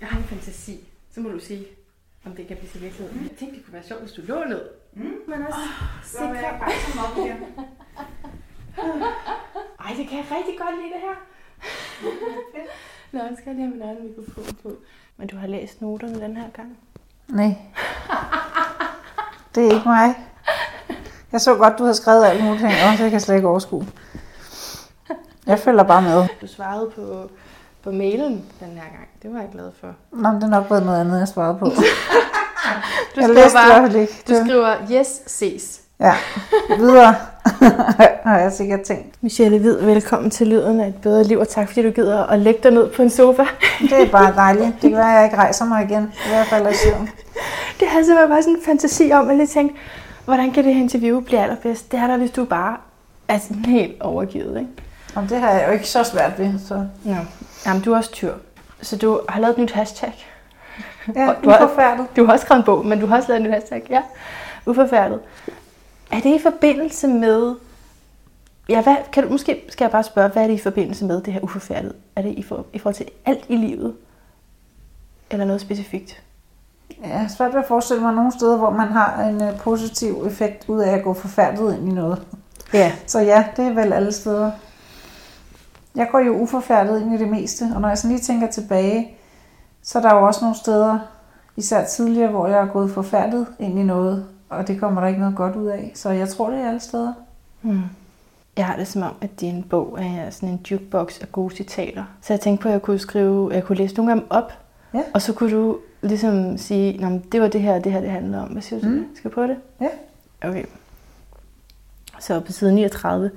Jeg har en fantasi. Så må du sige, om det kan blive til virkelighed. Jeg tænkte, det kunne være sjovt, hvis du lå ned. Mm. Men også Så vil jeg bare op igen. Ej, det kan jeg rigtig godt lide det her. Nå, jeg skal lige have min egen mikrofon på. Men du har læst noterne den her gang. Nej. Det er ikke mig. Jeg så godt, du har skrevet alt muligt ting, og det kan jeg slet ikke overskue. Jeg følger bare med. Du svarede på, på mailen den her gang. Det var jeg glad for. Nå, men det er nok været noget andet, jeg svarede på. Du jeg skriver læste det bare, ikke. du Det- skriver, yes, ses. Ja, videre har jeg sikkert tænkt. Michelle Hvid, velkommen til Lyden af et bedre liv, og tak fordi du gider at lægge dig ned på en sofa. Det er bare dejligt. Det kan være, at jeg ikke rejser mig igen. I hvert fald i søvn. Det havde simpelthen bare sådan en fantasi om, at jeg tænkte, hvordan kan det her interview blive allerbedst? Det er der, hvis du bare er sådan helt overgivet, ikke? Om det har jeg jo ikke så svært ved. Så. Nå. Jamen, du er også tyr. Så du har lavet et nyt hashtag. Ja, Og du har- uforfærdet. Du har også skrevet en bog, men du har også lavet et nyt hashtag. Ja. Uforfærdet. Er det i forbindelse med... Ja, hvad, kan du, måske skal jeg bare spørge, hvad er det i forbindelse med det her uforfærdet? Er det i, for, i forhold til alt i livet? Eller noget specifikt? Ja, har svært ved at forestille mig nogle steder, hvor man har en uh, positiv effekt ud af at gå forfærdet ind i noget. Ja. Så ja, det er vel alle steder. Jeg går jo uforfærdet ind i det meste, og når jeg sådan lige tænker tilbage, så er der jo også nogle steder, især tidligere, hvor jeg er gået forfærdet ind i noget, og det kommer der ikke noget godt ud af. Så jeg tror, det er alle steder. Hmm. Jeg har det som om, at din bog er sådan en jukebox af gode citater. Så jeg tænkte på, at jeg kunne skrive, jeg kunne læse nogle af dem op, Ja. og så kunne du ligesom sige, Nå, det var det her, det her, det handler om. Hvad siger du Mm. Skal vi prøve det? Ja. Okay. Så på side 39.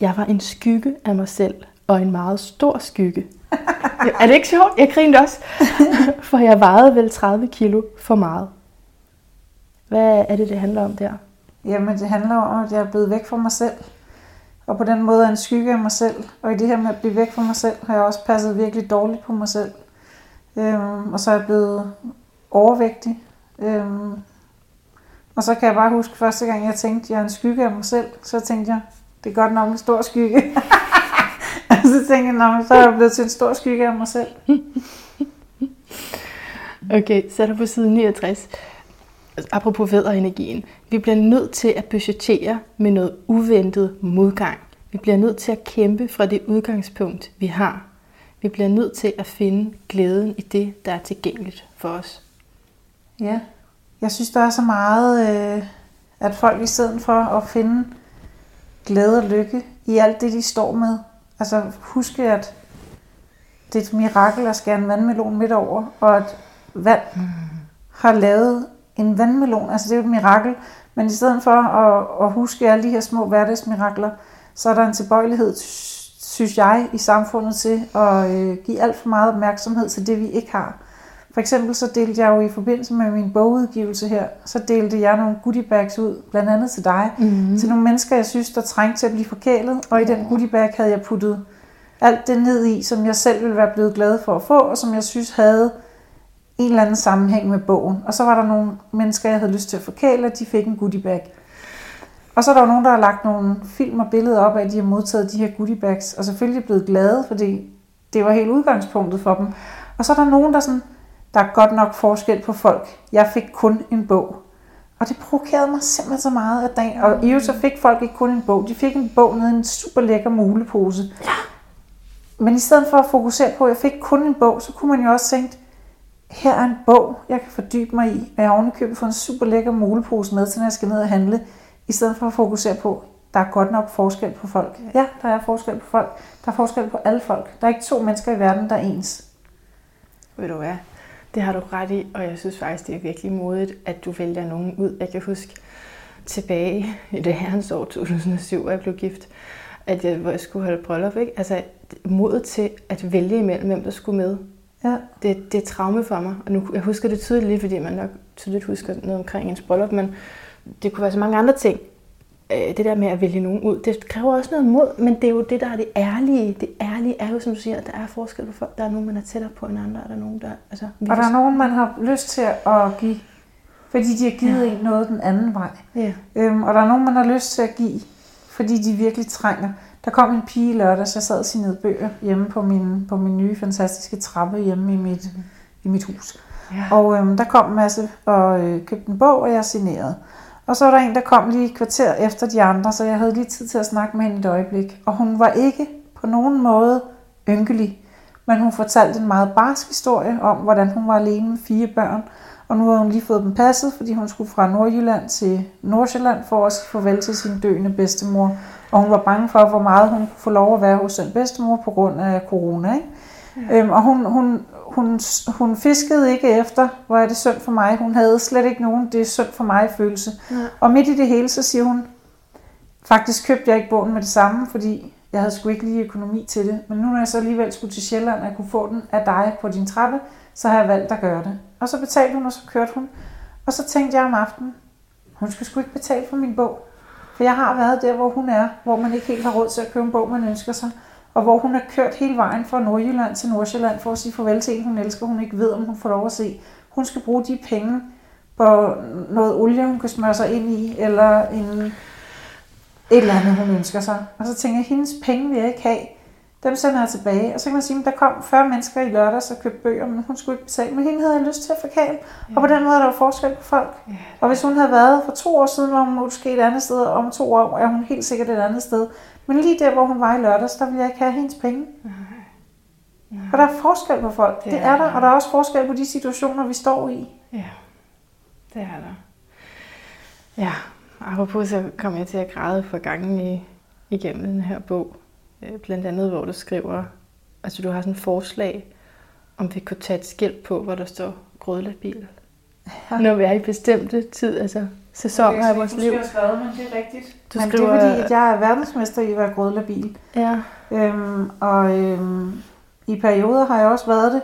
Jeg var en skygge af mig selv, og en meget stor skygge. Er det ikke sjovt? Jeg grinede også. For jeg vejede vel 30 kilo for meget. Hvad er det, det handler om der? Jamen, det handler om, at jeg er blevet væk fra mig selv. Og på den måde er en skygge af mig selv. Og i det her med at blive væk fra mig selv, har jeg også passet virkelig dårligt på mig selv. Øhm, og så er jeg blevet overvægtig. Øhm, og så kan jeg bare huske, første gang jeg tænkte, at jeg er en skygge af mig selv, så tænkte jeg, det er godt nok en stor skygge. og så tænkte jeg, "Nå, men så er jeg blevet til en stor skygge af mig selv. Okay, så er der på side 69. Apropos væderenergien. Vi bliver nødt til at budgettere med noget uventet modgang. Vi bliver nødt til at kæmpe fra det udgangspunkt, vi har. Vi bliver nødt til at finde glæden i det, der er tilgængeligt for os. Ja, jeg synes, der er så meget, øh, at folk i stedet for at finde glæde og lykke i alt det, de står med. Altså huske, at det er et mirakel at skære en vandmelon midt over, og at vand har lavet en vandmelon. Altså det er jo et mirakel, men i stedet for at, at huske alle de her små hverdagsmirakler, så er der en tilbøjelighed, synes jeg, i samfundet til at øh, give alt for meget opmærksomhed til det, vi ikke har. For eksempel så delte jeg jo i forbindelse med min bogudgivelse her, så delte jeg nogle goodiebags ud, blandt andet til dig, Mm. til nogle mennesker, jeg synes, der trængte til at blive forkælet, og i den goodiebag havde jeg puttet alt det ned i, som jeg selv ville være blevet glad for at få, og som jeg synes havde en eller anden sammenhæng med bogen. Og så var der nogle mennesker, jeg havde lyst til at forkæle, og de fik en goodiebag. Og så er der jo nogen, der har lagt nogle film og billeder op af, at de har modtaget de her goodiebags, og selvfølgelig blevet glade, fordi det var helt udgangspunktet for dem. Og så er der nogen, der sådan, der er godt nok forskel på folk. Jeg fik kun en bog. Og det provokerede mig simpelthen så meget. At der, og i så fik folk ikke kun en bog. De fik en bog nede i en super lækker mulepose. Ja. Men i stedet for at fokusere på, at jeg fik kun en bog, så kunne man jo også tænke, her er en bog, jeg kan fordybe mig i, og jeg har ovenikøbet fået en super lækker mulepose med til, når jeg skal ned og handle, i stedet for at fokusere på, der er godt nok forskel på folk. Ja, der er forskel på folk. Der er forskel på alle folk. Der er ikke to mennesker i verden, der er ens. Ved du hvad? Det har du ret i, og jeg synes faktisk, det er virkelig modigt, at du vælger nogen ud. Jeg kan huske tilbage i det herrens år 2007, hvor jeg blev gift, at jeg, hvor jeg skulle holde bryllup. Ikke? Altså modet til at vælge imellem, hvem der skulle med. Ja. Det, det er traume for mig. Og nu, jeg husker det tydeligt, fordi man nok tydeligt husker noget omkring ens bryllup, men det kunne være så mange andre ting. Øh, Det der med at vælge nogen ud, det kræver også noget mod, men det er jo det, der er det ærlige. Det ærlige er jo, som du siger, at der er forskel på folk. Der er nogen, man er tættere på end andre, og der er nogen, der... Altså, Og der er nogen, man har lyst til at give, fordi de har givet Ja. en noget den anden vej. Ja. Øhm, og der er nogen, man har lyst til at give, fordi de virkelig trænger. Der kom en pige i lørdags, jeg sad og signede bøger hjemme på min, på min nye fantastiske trappe hjemme i mit, i i mit hus. Ja. Og øhm, der kom en masse og øh, købte en bog, og jeg signerede. Og så var der en, der kom lige et kvarter efter de andre, så jeg havde lige tid til at snakke med hende et øjeblik. Og hun var ikke på nogen måde ynkelig, men hun fortalte en meget barsk historie om, hvordan hun var alene med fire børn. Og nu havde hun lige fået dem passet, fordi hun skulle fra Nordjylland til Nordsjælland for at sige farvel til sin døende bedstemor. Og hun var bange for, hvor meget hun kunne få lov at være hos den bedstemor på grund af corona. Ikke? Ja. Øhm, og hun, hun, hun, hun fiskede ikke efter, hvor er det synd for mig. Hun havde slet ikke nogen, det er synd for mig følelse. Ja. Og midt i det hele, så siger hun, faktisk købte jeg ikke bogen med det samme, fordi jeg havde sgu ikke lige økonomi til det. Men nu når jeg så alligevel skulle til Sjælland, og kunne få den af dig på din trappe, så har jeg valgt at gøre det. Og så betalte hun, og så kørte hun. Og så tænkte jeg om aftenen, hun skal sgu ikke betale for min bog. For jeg har været der, hvor hun er, hvor man ikke helt har råd til at købe en bog, man ønsker sig. Og hvor hun har kørt hele vejen fra Nordjylland til Nordsjælland for at sige farvel til en, hun elsker, hun ikke ved, om hun får lov at se. Hun skal bruge de penge på noget olie, hun kan smøre sig ind i, eller en, et eller andet, hun ønsker sig. Og så tænker jeg, hendes penge vil jeg ikke have. Dem sender jeg tilbage. Og så kan man sige, at der kom 40 mennesker i lørdags og købte bøger, men hun skulle ikke betale. Men hende havde jeg lyst til at forkæle. Ja. Og på den måde er der jo forskel på folk. Ja. Og hvis hun havde været for to år siden, var hun måske et andet sted, og om to år er hun helt sikkert et andet sted. Men lige der, hvor hun var i lørdags, der ville jeg ikke have hendes penge. For der er forskel på folk. Det, Det er er der, der. og der er også forskel på de situationer, vi står i. Ja, det er der. Ja, apropos så kom jeg til at græde for gangen i, igennem den her bog. Øh, Blandt andet, hvor du skriver, altså du har sådan et forslag, om vi kunne tage et skilt på, hvor der står grødlabil. Ja. Når vi er i bestemte tid, altså sæsoner af vores liv. Jeg skrevet, men det er rigtigt. Du men skriver- det er fordi, at jeg er verdensmester i at være grødlabil. Ja, Øhm, og øhm, i perioder har jeg også været det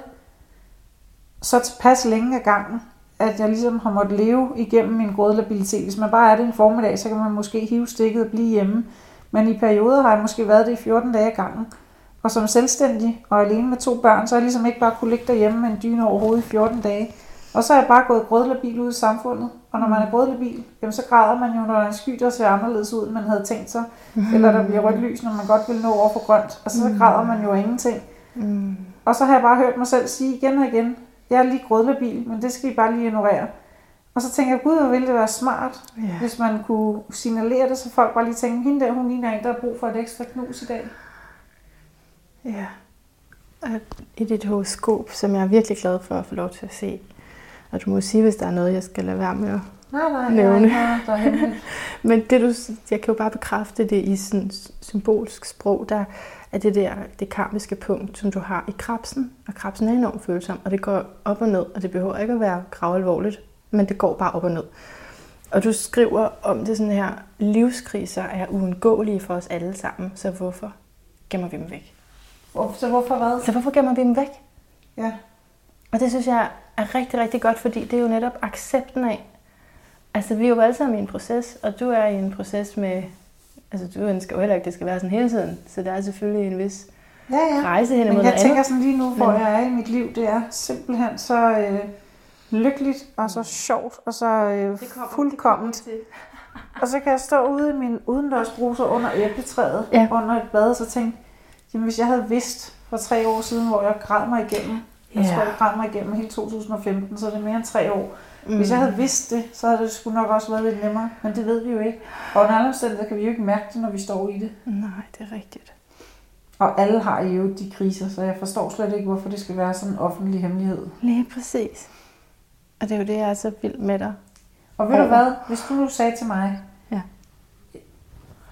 så tilpas længe ad gangen, at jeg ligesom har måttet leve igennem min grødlabilitet. Hvis man bare er det en formiddag, så kan man måske hive stikket og blive hjemme. Men i perioder har jeg måske været det i 14 dage ad gangen. Og som selvstændig og alene med to børn, så har jeg ligesom ikke bare kunne ligge derhjemme med en dyne over hovedet i 14 dage. Og så er jeg bare gået grødlabil ud i samfundet. Og når man er grødlabil, jamen så græder man jo, når der er en sky, der ser anderledes ud, end man havde tænkt sig. Eller der bliver rødt lys, når man godt vil nå over for grønt. Og så, så græder man jo ingenting. mm. Og så har jeg bare hørt mig selv sige igen og igen, jeg er lige grødlabil, men det skal I bare lige ignorere. Og så tænker jeg, gud, hvor ville det være smart, ja. hvis man kunne signalere det, så folk bare lige tænker, hende der, hun ligner en, der har brug for et ekstra knus i dag. ja. Og I dit horoskop, som jeg er virkelig glad for at få lov til at se. Og du må sige, hvis der er noget, jeg skal lade være med at Nej, nej, Nævne. nej, hemmeligt. Men det du, jeg kan jo bare bekræfte det i sådan symbolsk sprog, der er det der det karmiske punkt, som du har i krabsen. Og krabsen er enormt følsom, og det går op og ned, og det behøver ikke at være gravalvorligt, men det går bare op og ned. Og du skriver om det sådan her, livskriser er uundgåelige for os alle sammen, så hvorfor gemmer vi dem væk? Så hvorfor hvad? Så hvorfor gemmer vi dem væk? Ja. Og det synes jeg er rigtig, rigtig godt, fordi det er jo netop accepten af, altså vi er jo alle sammen i en proces, og du er i en proces med, altså du ønsker jo heller ikke, at det skal være sådan hele tiden, så der er selvfølgelig en vis Ja, ja. rejse hen imod Men jeg tænker andet. sådan lige nu, hvor Men- jeg er i mit liv, det er simpelthen så øh, lykkeligt og så sjovt og så øh, fuldkomment. Og så kan jeg stå ude i min udendørsbruser under æbletræet, Ja. under et bad, og så tænke, jamen hvis jeg havde vidst for tre år siden, hvor jeg græd mig igennem, jeg Ja. tror, jeg græd mig igennem hele 2015, så er det mere end tre år. Mm. Hvis jeg havde vidst det, så havde det sgu nok også været lidt nemmere, men det ved vi jo ikke. Og under alle omstændigheder kan vi jo ikke mærke det, når vi står i det. Nej, det er rigtigt. Og alle har jo de kriser, så jeg forstår slet ikke, hvorfor det skal være sådan en offentlig hemmelighed. Lige præcis. Og det er jo det, jeg er så vild med dig. Og ved du Ja. hvad, hvis du nu sagde til mig, Ja.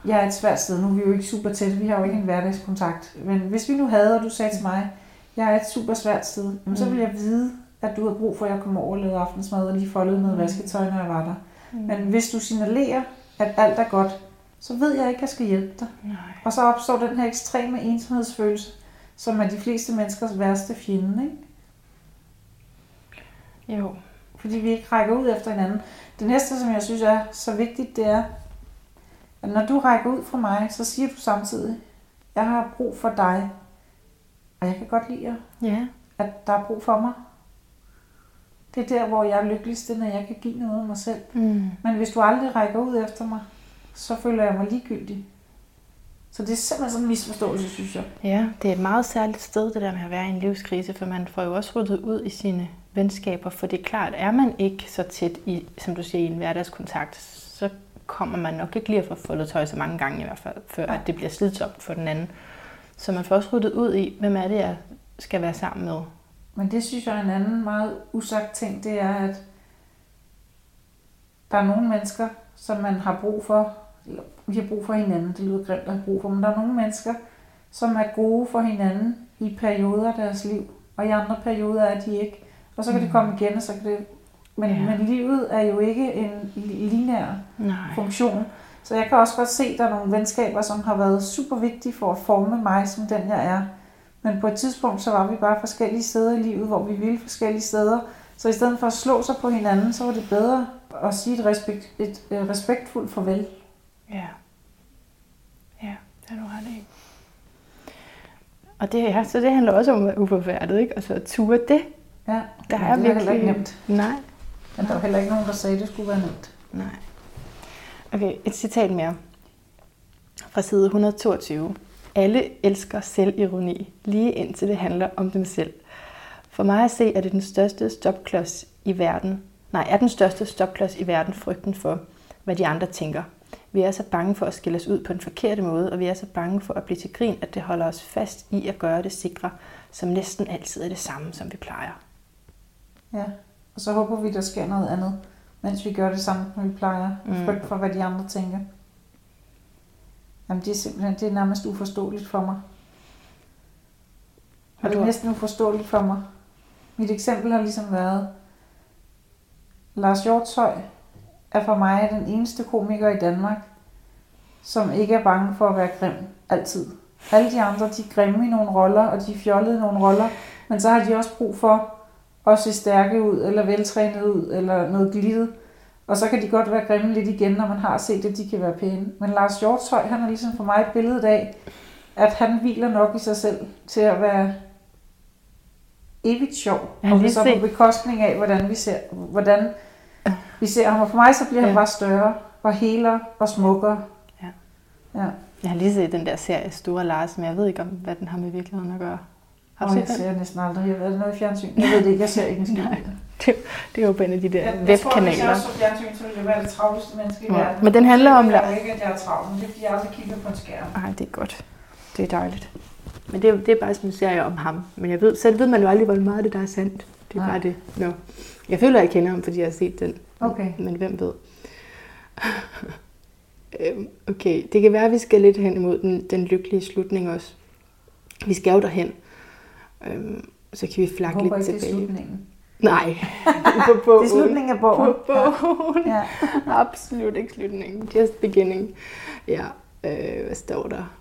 jeg er et svært sted, nu er vi jo ikke super tætte, vi har jo ikke en hverdagskontakt, men hvis vi nu havde, og du sagde til mig, jeg er et super svært sted, jamen, så Mm. vil jeg vide, at du har brug for, at jeg kommer over og lavede aftensmad og lige foldede noget Mm. vasketøj, når jeg var der. Mm. Men hvis du signalerer, at alt er godt, så ved jeg ikke, at jeg skal hjælpe dig. Nej. Og så opstår den her ekstreme ensomhedsfølelse, som er de fleste menneskers værste fjende, ikke? Jo. fordi vi ikke rækker ud efter hinanden. Det næste, som jeg synes er så vigtigt, det er, at når du rækker ud fra mig, så siger du samtidig, jeg har brug for dig, og jeg kan godt lide, Ja. at der er brug for mig. Det er der, hvor jeg er lykkeligst, det når jeg kan give noget af mig selv. Mm. Men hvis du aldrig rækker ud efter mig, så føler jeg mig ligegyldig. Så det er simpelthen sådan en misforståelse, synes jeg. Ja, det er et meget særligt sted, det der med at være i en livskrise, for man får jo også ryddet ud i sine venskaber, for det er klart, er man ikke så tæt i, som du siger, i en hverdagskontakt, så kommer man nok ikke lige at få foldet tøj så mange gange i hvert fald, før at det bliver slidsomt for den anden. Så man får også ryddet ud i, hvem er det, jeg skal være sammen med. Men det synes jeg er en anden meget usagt ting, det er, at der er nogle mennesker, som man har brug for, eller vi har brug for hinanden, det lyder grimt at have brug for, men der er nogle mennesker, som er gode for hinanden i perioder af deres liv, og i andre perioder er de ikke. Og så kan mm. det komme igen, og så kan det... Men, ja. men livet er jo ikke en lineær Nej. funktion. Så jeg kan også godt se, at der er nogle venskaber, som har været super vigtige for at forme mig som den, jeg er. Men på et tidspunkt, så var vi bare forskellige steder i livet, hvor vi ville forskellige steder. Så i stedet for at slå sig på hinanden, så var det bedre at sige et, respekt, et, et respektfuldt farvel. Ja. Ja, det har du ret i. Og det, ja, så det handler også om at være uforfærdet, ikke? Og så at ture det. Ja, der er, det er heller ikke nemt. Nej. Men der var heller ikke nogen, der sagde, at det skulle være nemt. Nej. Okay, et citat mere. Fra side 122. Alle elsker selvironi, lige indtil det handler om dem selv. For mig at se, er det den største stopklods i verden. Nej, er den største stopklods i verden frygten for, hvad de andre tænker. Vi er så bange for at skille os ud på en forkert måde, og vi er så bange for at blive til grin, at det holder os fast i at gøre det sikre, som næsten altid er det samme, som vi plejer. Ja, og så håber vi, der sker noget andet, mens vi gør det samme, som vi plejer. Mm. Frygt for, hvad de andre tænker. Jamen, det er simpelthen det er nærmest uforståeligt for mig. Og det er næsten uforståeligt for mig. Mit eksempel har ligesom været, Lars Hjortøj er for mig den eneste komiker i Danmark, som ikke er bange for at være grim altid. Alle de andre, de er grimme i nogle roller, og de er fjollede i nogle roller, men så har de også brug for at se stærke ud, eller veltrænet ud, eller noget glittet. Og så kan de godt være grimme lidt igen, når man har set, at de kan være pæne. Men Lars Hjortøj, han er ligesom for mig et billede af, at han hviler nok i sig selv til at være evigt sjov. Og det så på bekostning af, hvordan vi ser, hvordan vi ser ham. Og for mig så bliver ja. han bare større, og heler og smukkere. Ja. ja. Jeg har lige set den der serie Store Lars, men jeg ved ikke, om hvad den har med virkeligheden at gøre. Har du set jeg ser næsten aldrig. Jeg ved noget i fjernsyn. Jeg ved det ikke, jeg ser ikke en skid. det, det er jo på en af de der jeg, webkanaler. Jeg tror, hvis jeg så fjernsyn, så ville jeg være det travleste menneske i ja. verden. Men den handler om... Jeg ikke, at jeg er travl, men det er fordi, jeg aldrig kigger på en skærm. Nej, det er godt. Det er dejligt. Men det er, det er bare sådan en serie om ham. Men jeg ved, selv ved man jo aldrig, hvor meget det der er sandt. Det er Nej. bare det. No. Jeg føler, at jeg kender ham, fordi jeg har set den. Okay. Men hvem ved? Øhm, okay, det kan være, at vi skal lidt hen imod den, den lykkelige slutning også. Vi skal jo derhen. Øhm, så kan vi flakke lidt tilbage. Det er slutningen. Nej, på bogen. det er slutningen af bogen. På bogen. Ja. Absolut ikke slutningen. Just beginning. Ja, øh, hvad står der?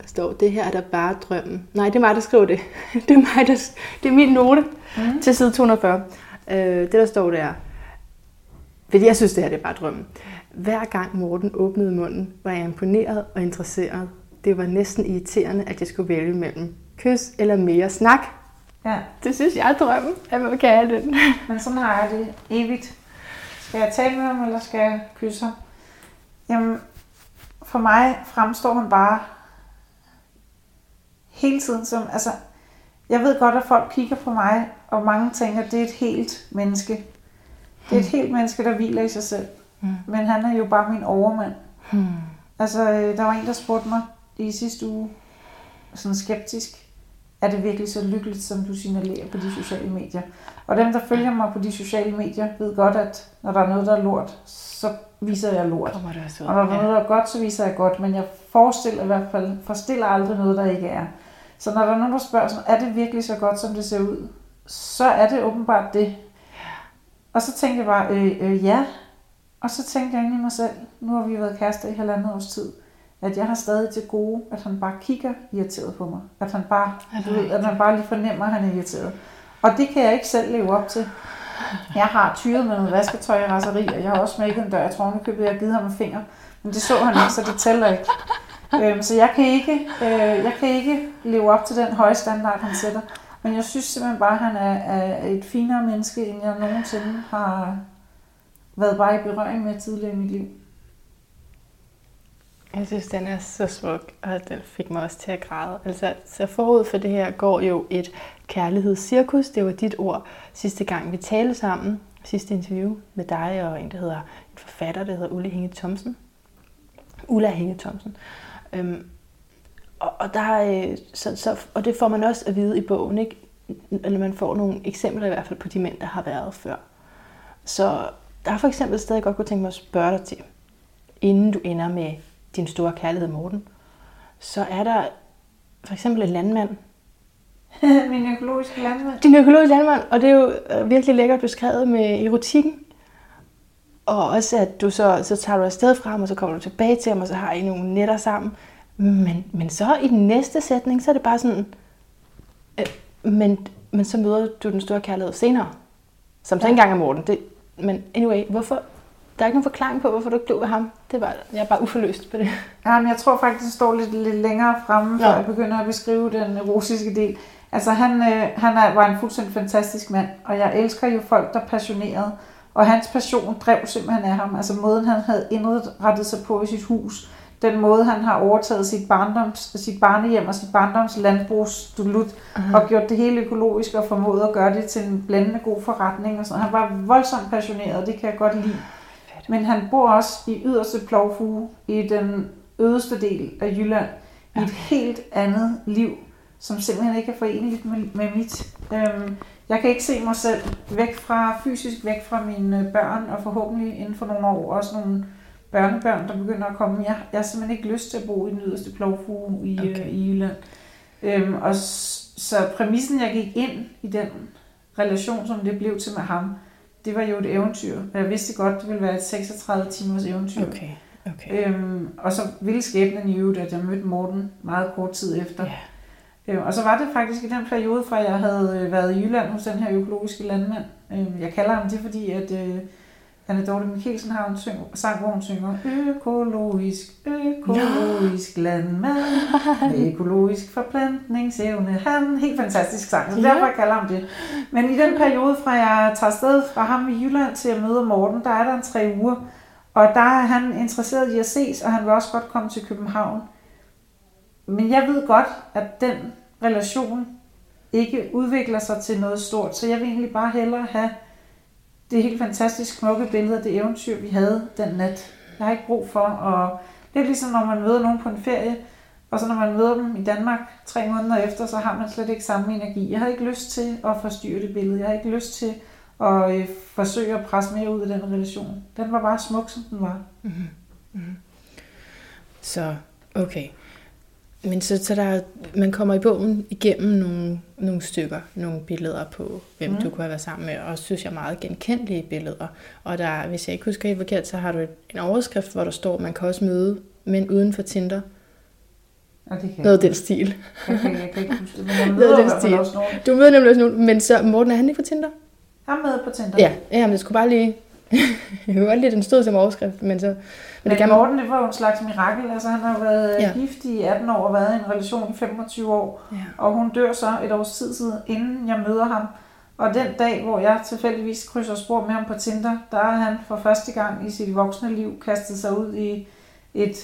Der står, det her er der bare drømmen. Nej, det er mig, der skriver det. det er mig, der, det er min note mm. til side 240. Øh, det, der står der, fordi jeg synes, det her det er bare drømmen. Hver gang Morten åbnede munden, var jeg imponeret og interesseret. Det var næsten irriterende, at jeg skulle vælge mellem kys eller mere snak. Ja. Det synes jeg er drømmen, at man kan have den. Men sådan har jeg det evigt. Skal jeg tale med ham, eller skal jeg kysse ham? Jamen, for mig fremstår han bare hele tiden som, altså, jeg ved godt, at folk kigger på mig, og mange tænker, at det er et helt menneske. Det er et helt menneske, der hviler i sig selv. Mm. Men han er jo bare min overmand. Mm. Altså, øh, der var en, der spurgte mig i sidste uge, sådan skeptisk, er det virkelig så lykkeligt, som du signalerer på de sociale medier? Og dem, der følger mig på de sociale medier, ved godt, at når der er noget, der er lort, så viser jeg lort. Kommer det også og når der er noget, der er godt, så viser jeg godt. Men jeg forestiller i hvert fald, forestiller aldrig noget, der ikke er. Så når der er nogen, der spørger, sådan, er det virkelig så godt, som det ser ud? Så er det åbenbart det. Og så tænkte jeg bare, øh, øh, ja. Og så tænkte jeg ind i mig selv, nu har vi været kærester i halvandet års tid, at jeg har stadig til gode, at han bare kigger irriteret på mig. At han bare, du ved, at han bare lige fornemmer, at han er irriteret. Og det kan jeg ikke selv leve op til. Jeg har tyret med noget vasketøj og raseri, og jeg har også smækket en dør. Jeg tror, han købte, jeg har givet ham en finger. Men det så han ikke, så det tæller ikke. Øhm, så jeg kan, ikke, øh, jeg kan ikke leve op til den høje standard, han sætter. Men jeg synes simpelthen bare, at han er, er et finere menneske, end jeg nogensinde har været bare i berøring med tidligere i mit liv. Jeg synes, den er så smuk, og den fik mig også til at græde. Altså, så forud for det her går jo et kærlighedscirkus. Det var dit ord sidste gang, vi talte sammen. Sidste interview med dig og en, der hedder en forfatter, der hedder Ulla Hinge Thomsen. Ulla Hinge Thomsen. Øhm, og, og, der, øh, så, så, og det får man også at vide i bogen, ikke? Eller man får nogle eksempler i hvert fald på de mænd, der har været før. Så der er for eksempel et sted, jeg godt kunne tænke mig at spørge dig til, inden du ender med din store kærlighed Morten, så er der for eksempel en landmand. Min økologiske landmand. Din økologiske landmand, og det er jo øh, virkelig lækkert beskrevet med erotikken. Og også at du så, så tager du afsted fra ham, og så kommer du tilbage til ham, og så har I nogle netter sammen. Men, men så i den næste sætning, så er det bare sådan, øh, men, men så møder du den store kærlighed senere. Som så ja. engang er Morten. Det, men anyway, hvorfor, der er ikke nogen forklaring på, hvorfor du ikke blev ved ham. Det bare, jeg er bare uforløst på det. Ja, men jeg tror faktisk, det står lidt, lidt længere fremme, før ja. jeg begynder at beskrive den erotiske del. Altså, han, øh, han er, var en fuldstændig fantastisk mand, og jeg elsker jo folk, der er passionerede. Og hans passion drev simpelthen af ham. Altså måden, han havde indrettet sig på i sit hus. Den måde, han har overtaget sit, barndoms, sit barnehjem og sit barndoms landbrugsdulut, uh-huh. og gjort det hele økologisk og formået at gøre det til en blændende god forretning. Og sådan. Han var voldsomt passioneret, og det kan jeg godt lide. Men han bor også i yderste plovfuge i den ødeste del af Jylland, i et helt andet liv, som simpelthen ikke er forenligt med, med mit. Øhm, jeg kan ikke se mig selv væk fra, fysisk væk fra mine børn, og forhåbentlig inden for nogle år også nogle børnebørn, der begynder at komme. Jeg, jeg har simpelthen ikke lyst til at bo i den yderste plovfuge i, okay. øh, i Jylland. Øhm, og så præmissen, jeg gik ind i den relation, som det blev til med ham, det var jo et eventyr. Jeg vidste godt, det ville være et 36 timers eventyr. Okay. Okay. Øhm, og så ville skæbnen i øvrigt, at jeg mødte Morten meget kort tid efter. Yeah. Øhm, og så var det faktisk i den periode, fra jeg havde øh, været i Jylland hos den her økologiske landmand. Øhm, jeg kalder ham det, fordi at øh, Anne Dorte Mikkelsen har en syng, sang, hvor hun synger Økologisk, økologisk no. landmand med økologisk forplantningsevne. Han helt fantastisk sang, så derfor kalder ham det. Men i den periode, fra jeg tager sted fra ham i Jylland til at møde Morten, der er der en tre uger. Og der er han interesseret i at ses, og han vil også godt komme til København. Men jeg ved godt, at den relation ikke udvikler sig til noget stort, så jeg vil egentlig bare hellere have det er helt fantastisk smukke billede af det eventyr, vi havde den nat. Jeg har ikke brug for at... Det er ligesom, når man møder nogen på en ferie, og så når man møder dem i Danmark tre måneder efter, så har man slet ikke samme energi. Jeg har ikke lyst til at forstyrre det billede. Jeg har ikke lyst til at øh, forsøge at presse mere ud af den relation. Den var bare smuk, som den var. Mm-hmm. Mm-hmm. Så, okay. Men så, så der, man kommer i bogen igennem nogle, nogle stykker, nogle billeder på, hvem mm. du kunne have været sammen med, og synes jeg meget genkendelige billeder. Og der, hvis jeg ikke husker helt forkert, så har du en overskrift, hvor der står, man kan også møde mænd uden for Tinder. Ja, det kan Noget af den stil. Jeg kan, jeg kan ikke huske det, men jeg møder den stil. også nogen. Du møder nemlig også nogen, men så Morten, er han ikke på Tinder? Han er med på Tinder. Ja, ja men det skulle bare lige... jeg kunne godt lide, at den stod som overskrift, men så men, det kan Morten, det var jo en slags mirakel. Altså, han har været ja. gift i 18 år og været i en relation i 25 år. Ja. Og hun dør så et års tid siden, inden jeg møder ham. Og den dag, hvor jeg tilfældigvis krydser spor med ham på Tinder, der er han for første gang i sit voksne liv kastet sig ud i et,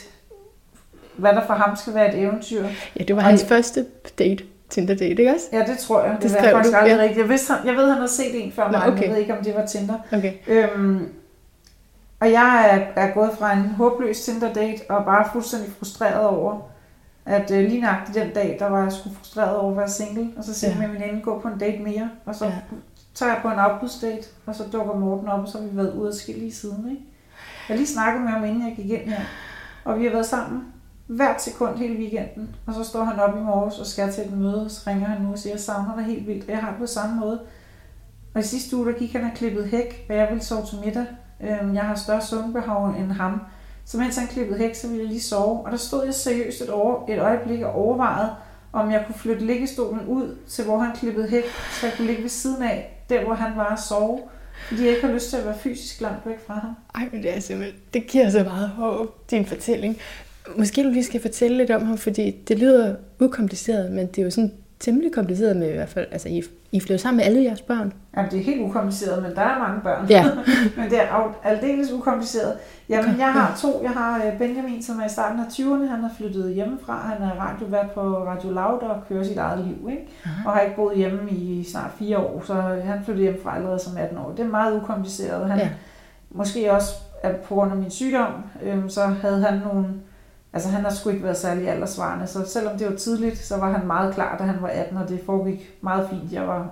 hvad der for ham skal være et eventyr. Ja, det var og hans jeg, første date. Tinder date, ikke også? Ja, det tror jeg. Det, det er faktisk aldrig ja. rigtigt. Jeg, vidste, jeg ved, han har set en før mig, okay. jeg ved ikke, om det var Tinder. Okay. Øhm, og jeg er, er gået fra en håbløs Tinder-date og bare fuldstændig frustreret over, at øh, lige nøjagtigt den dag, der var jeg sgu frustreret over at være single, og så siger ja. min veninde, gå på en date mere, og så ja. tager jeg på en afbudsdate, og så dukker Morten op, og så har vi været ude at skille i siden. Ikke? Jeg lige snakket med ham, inden jeg gik ind her, og vi har været sammen hvert sekund hele weekenden, og så står han op i morges og skal til et møde, og så ringer han nu og siger, jeg savner dig helt vildt, og jeg har det på samme måde. Og i sidste uge, der gik han og klippet hæk, hvad jeg ville sove til middag, øhm, jeg har større søvnbehov end ham. Så mens han klippede hæk, så ville jeg lige sove. Og der stod jeg seriøst et, over, et øjeblik og overvejede, om jeg kunne flytte liggestolen ud til, hvor han klippede hæk, så jeg kunne ligge ved siden af, der hvor han var og sove. Fordi jeg ikke har lyst til at være fysisk langt væk fra ham. Ej, men det er simpelthen, det giver så meget håb, din fortælling. Måske du lige skal fortælle lidt om ham, fordi det lyder ukompliceret, men det er jo sådan temmelig kompliceret med i hvert fald, altså I, I flytter sammen med alle jeres børn. Jamen, det er helt ukompliceret, men der er mange børn. Ja. men det er al- aldeles ukompliceret. Jamen, Okay, jeg har to. Jeg har øh, Benjamin, som er i starten af 20'erne. Han er flyttet hjemmefra. Han er radiovært på Radio Loud og kører sit eget liv. Ikke? Aha. Og har ikke boet hjemme i snart fire år, så han flyttede hjemmefra allerede som 18 år. Det er meget ukompliceret. Han, Ja. Måske også at på grund af min sygdom, øhm, så havde han nogle... Altså han har sgu ikke været særlig aldersvarende, så selvom det var tidligt, så var han meget klar, da han var 18, og det foregik meget fint. Jeg var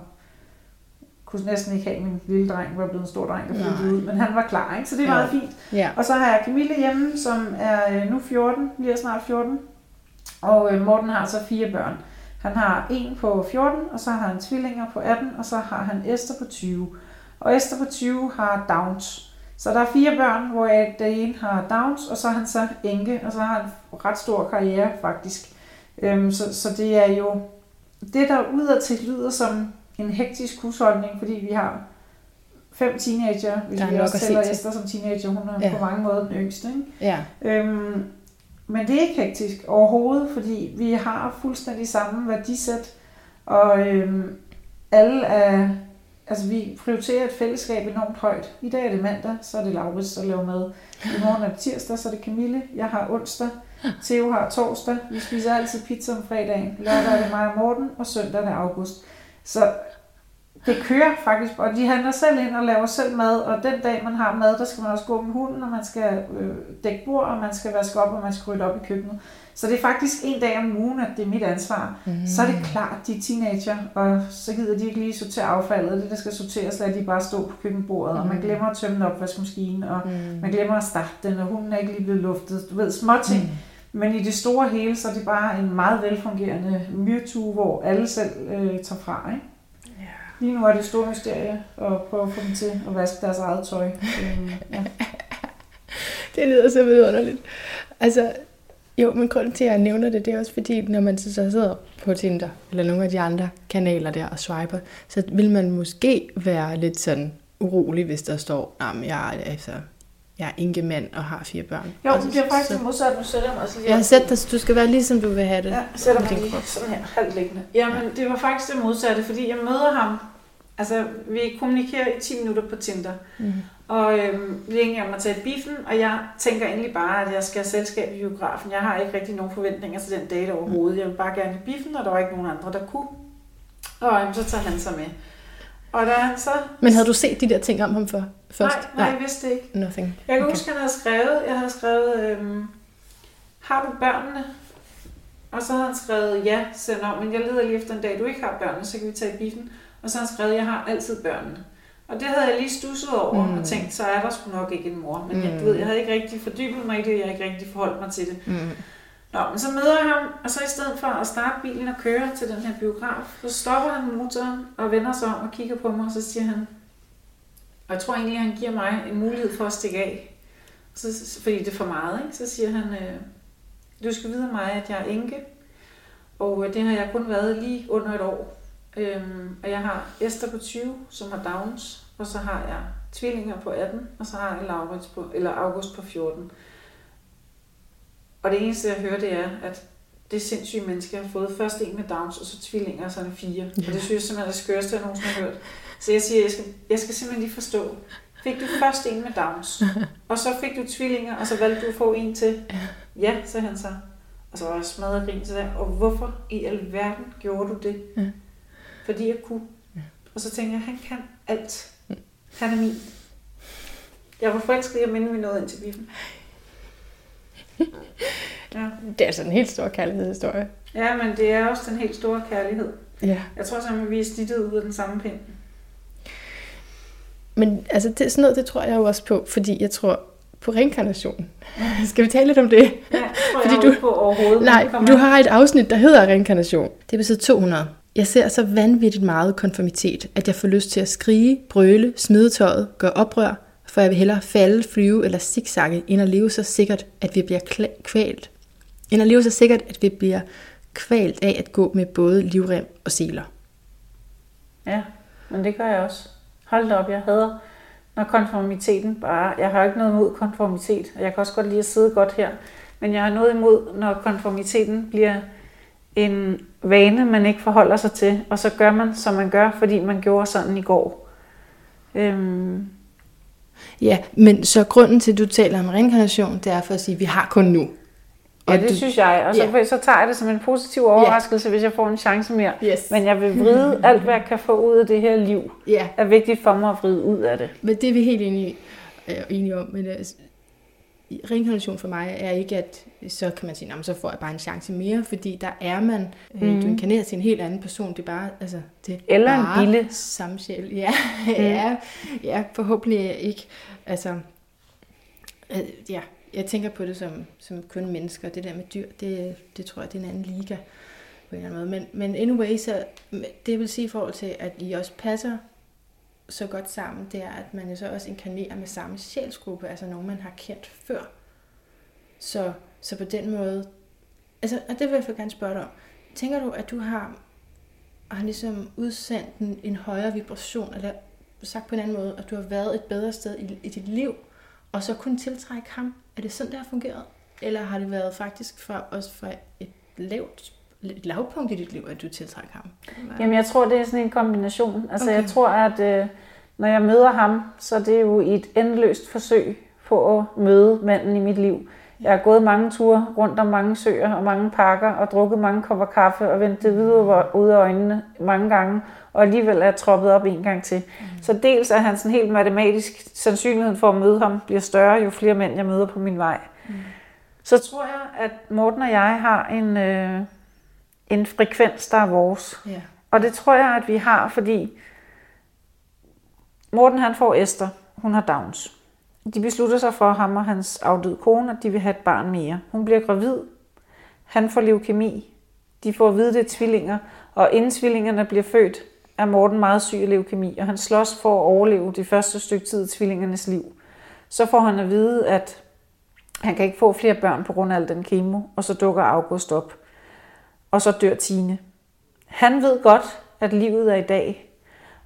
kunne næsten ikke have min lille dreng, var blevet en stor dreng, der flyttede ud, men han var klar, ikke? så det er Ja. meget fint. Ja. Og så har jeg Camille hjemme, som er øh, nu 14, bliver snart 14. Og øh, Morten har så fire børn. Han har en på 14, og så har han tvillinger på 18, og så har han Esther på 20. Og Esther på 20 har Downs. Så der er fire børn, hvor jeg, den ene har Downs, og så er han så enke, og så har han en ret stor karriere faktisk. Øhm, så, så det er jo det, der udadtil lyder som en hektisk husholdning, fordi vi har fem teenager, hvis er vi også tæller. Esther som teenager, hun er ja. på mange måder den yngste. Ikke? Ja. Øhm, men det er ikke hektisk overhovedet, fordi vi har fuldstændig samme værdisæt, og øhm, alle er, altså vi prioriterer et fællesskab enormt højt. I dag er det mandag, så er det Laurits, der laver mad. I morgen er det tirsdag, så er det Camille. Jeg har onsdag. Theo har torsdag. Vi spiser altid pizza om fredagen. Lørdag er det mig og Morten, og søndag er det August. Så det kører faktisk, og de handler selv ind og laver selv mad, og den dag man har mad, der skal man også gå med hunden, og man skal øh, dække bord, og man skal vaske op, og man skal rydde op i køkkenet. Så det er faktisk en dag om ugen, at det er mit ansvar. Mm. Så er det klart, de er teenager, og så gider de ikke lige sortere affaldet. Det, der skal sorteres, lader de bare stå på køkkenbordet, og man Mm. glemmer at tømme en opvaskemaskine, og Mm. man glemmer at starte den, og hunden er ikke lige blevet luftet. Du ved, små ting. Mm. Men i det store hele, så er det bare en meget velfungerende myrtue, hvor alle selv øh, tager fra. Ikke? Ja. Lige nu er det et stort mysterie at prøve at få dem til at vaske deres eget tøj. Øhm, ja. Det lyder så vidunderligt. Altså, jo, men grunden til, at jeg nævner det, det er også fordi, når man så sidder på Tinder, eller nogle af de andre kanaler der og swiper, så vil man måske være lidt sådan urolig, hvis der står, at jeg, er, altså, jeg er enkemand og har fire børn. Jo, det bliver faktisk så, det modsatte. Nu sætter jeg mig altså lige Jeg dig, så du skal være ligesom du vil have det. Ja, jeg sætter mig Din lige krop. sådan her, halvt liggende. Jamen, det var faktisk det modsatte, fordi jeg møder ham. Altså, vi kommunikerer i 10 minutter på Tinder. Mm. Og øhm, vi er enige om at tage biffen, og jeg tænker egentlig bare, at jeg skal have selskab i biografen. Jeg har ikke rigtig nogen forventninger til den date overhovedet. Jeg vil bare gerne have biffen, og der var ikke nogen andre, der kunne. Og øhm, så tager han sig med. Og da han så... Men havde du set de der ting om ham for, først? Nej, nej, jeg vidste ikke. Nothing. Jeg kan okay. huske, at han havde skrevet, jeg havde skrevet, øhm, har du børnene? Og så havde han skrevet, ja, send om, men jeg leder lige efter en dag, du ikke har børnene, så kan vi tage i biffen. Og så har han skrevet, jeg har altid børnene. Og det havde jeg lige stusset over Mm. mm. og tænkt, så er der sgu nok ikke en mor. Men mm. jeg, Mm. du ved, jeg havde ikke rigtig fordybet mig i det, jeg havde ikke rigtig forholdt mig til det. Mm. Nå, men så møder jeg ham, og så i stedet for at starte bilen og køre til den her biograf, så stopper han motoren og vender sig om og kigger på mig, og så siger han, og jeg tror egentlig, at han giver mig en mulighed for at stikke af, så, fordi det er for meget, ikke? så siger han, øh, du skal vide mig, at jeg er enke, og øh, det har jeg kun været lige under et år. Øhm, og jeg har Esther på 20, som har Downs, og så har jeg tvillinger på 18, og så har jeg Laurits på, eller August på 14. Og det eneste, jeg hører, det er, at det sindssyge menneske har fået først en med Downs, og så tvillinger, og så er han fire. Ja. Og det synes jeg simpelthen er det skørste, jeg nogensinde har hørt. Så jeg siger, jeg skal, jeg skal simpelthen lige forstå. Fik du først en med Downs, og så fik du tvillinger, og så valgte du at få en til? Ja, sagde han så. Og så var jeg smadret grin til det. Og hvorfor i alverden gjorde du det? Ja. Fordi jeg kunne. Og så tænkte jeg, han kan alt. Han er min. Jeg var forelsket i at minde, vi nåede ind til biffen. Ja. Det er altså en helt stor kærlighedshistorie. ja, men det er også den helt store kærlighed. Ja. Jeg tror simpelthen, vi er snittet ud af den samme pind. Men altså, det, sådan noget, det tror jeg jo også på, fordi jeg tror på reinkarnation. Skal vi tale lidt om det? Ja, det tror Fordi jeg du- på overhovedet. Nej, du har et afsnit, der hedder reinkarnation. Det er på side 200. Jeg ser så vanvittigt meget konformitet, at jeg får lyst til at skrige, brøle, smide tøjet, gøre oprør, for jeg vil hellere falde, flyve eller zigzagge, end at leve så sikkert, at vi bliver kvalt. End at leve så sikkert, at vi bliver kvalt af at gå med både livrem og seler. Ja, men det gør jeg også. Hold da op, jeg hader, når konformiteten bare... Jeg har ikke noget imod konformitet, og jeg kan også godt lide at sidde godt her. Men jeg har noget imod, når konformiteten bliver en vane, man ikke forholder sig til, og så gør man, som man gør, fordi man gjorde sådan i går. Øhm. Ja, men så grunden til, at du taler om reinkarnation, det er for at sige, at vi har kun nu. Ja, det du, synes jeg. Og så, ja. så tager jeg det som en positiv overraskelse, ja. hvis jeg får en chance mere. Yes. Men jeg vil vride alt, hvad jeg kan få ud af det her liv. Ja. er vigtigt for mig at vride ud af det. Men det er vi helt enige, øh, enige om. Men uh, reinkarnation for mig er ikke, at så kan man sige, så får jeg bare en chance mere, fordi der er man, mm. du inkarnerer til en helt anden person, det er bare, altså, det er Eller bare en lille. samme sjæl. Ja, mm. ja, ja, forhåbentlig ikke. Altså, øh, ja, jeg tænker på det som, som kun mennesker. Det der med dyr, det, det tror jeg, det er en anden liga på en eller anden måde. Men, men anyway, så det vil sige i forhold til, at I også passer så godt sammen, det er, at man jo så også inkarnerer med samme sjælsgruppe, altså nogen, man har kendt før. Så, så på den måde, altså, og det vil jeg for gerne spørge dig om. Tænker du, at du har, har ligesom udsendt en, en højere vibration, eller sagt på en anden måde, at du har været et bedre sted i, i dit liv, og så kunne tiltrække ham? Er det sådan, det har fungeret? Eller har det været faktisk for, også fra et lavt et lavpunkt i dit liv, at du tiltrækker ham? Jamen, jeg tror, det er sådan en kombination. Altså, okay. jeg tror, at øh, når jeg møder ham, så er det jo et endeløst forsøg på at møde manden i mit liv. Jeg har gået mange ture rundt om mange søer og mange parker og drukket mange kopper kaffe og vendt det videre ud af øjnene mange gange, og alligevel er jeg troppet op en gang til. Mm. Så dels er han sådan helt matematisk, sandsynligheden for at møde ham bliver større, jo flere mænd jeg møder på min vej. Mm. Så tror jeg, at Morten og jeg har en, øh, en frekvens, der er vores. Yeah. Og det tror jeg, at vi har, fordi Morten han får Esther, hun har Downs. De beslutter sig for ham og hans afdøde kone, at de vil have et barn mere. Hun bliver gravid. Han får leukemi. De får at vide, det er tvillinger. Og inden tvillingerne bliver født, er Morten meget syg af leukemi, og han slås for at overleve det første stykke tid i tvillingernes liv. Så får han at vide, at han kan ikke få flere børn på grund af al den kemo, og så dukker August op. Og så dør Tine. Han ved godt, at livet er i dag,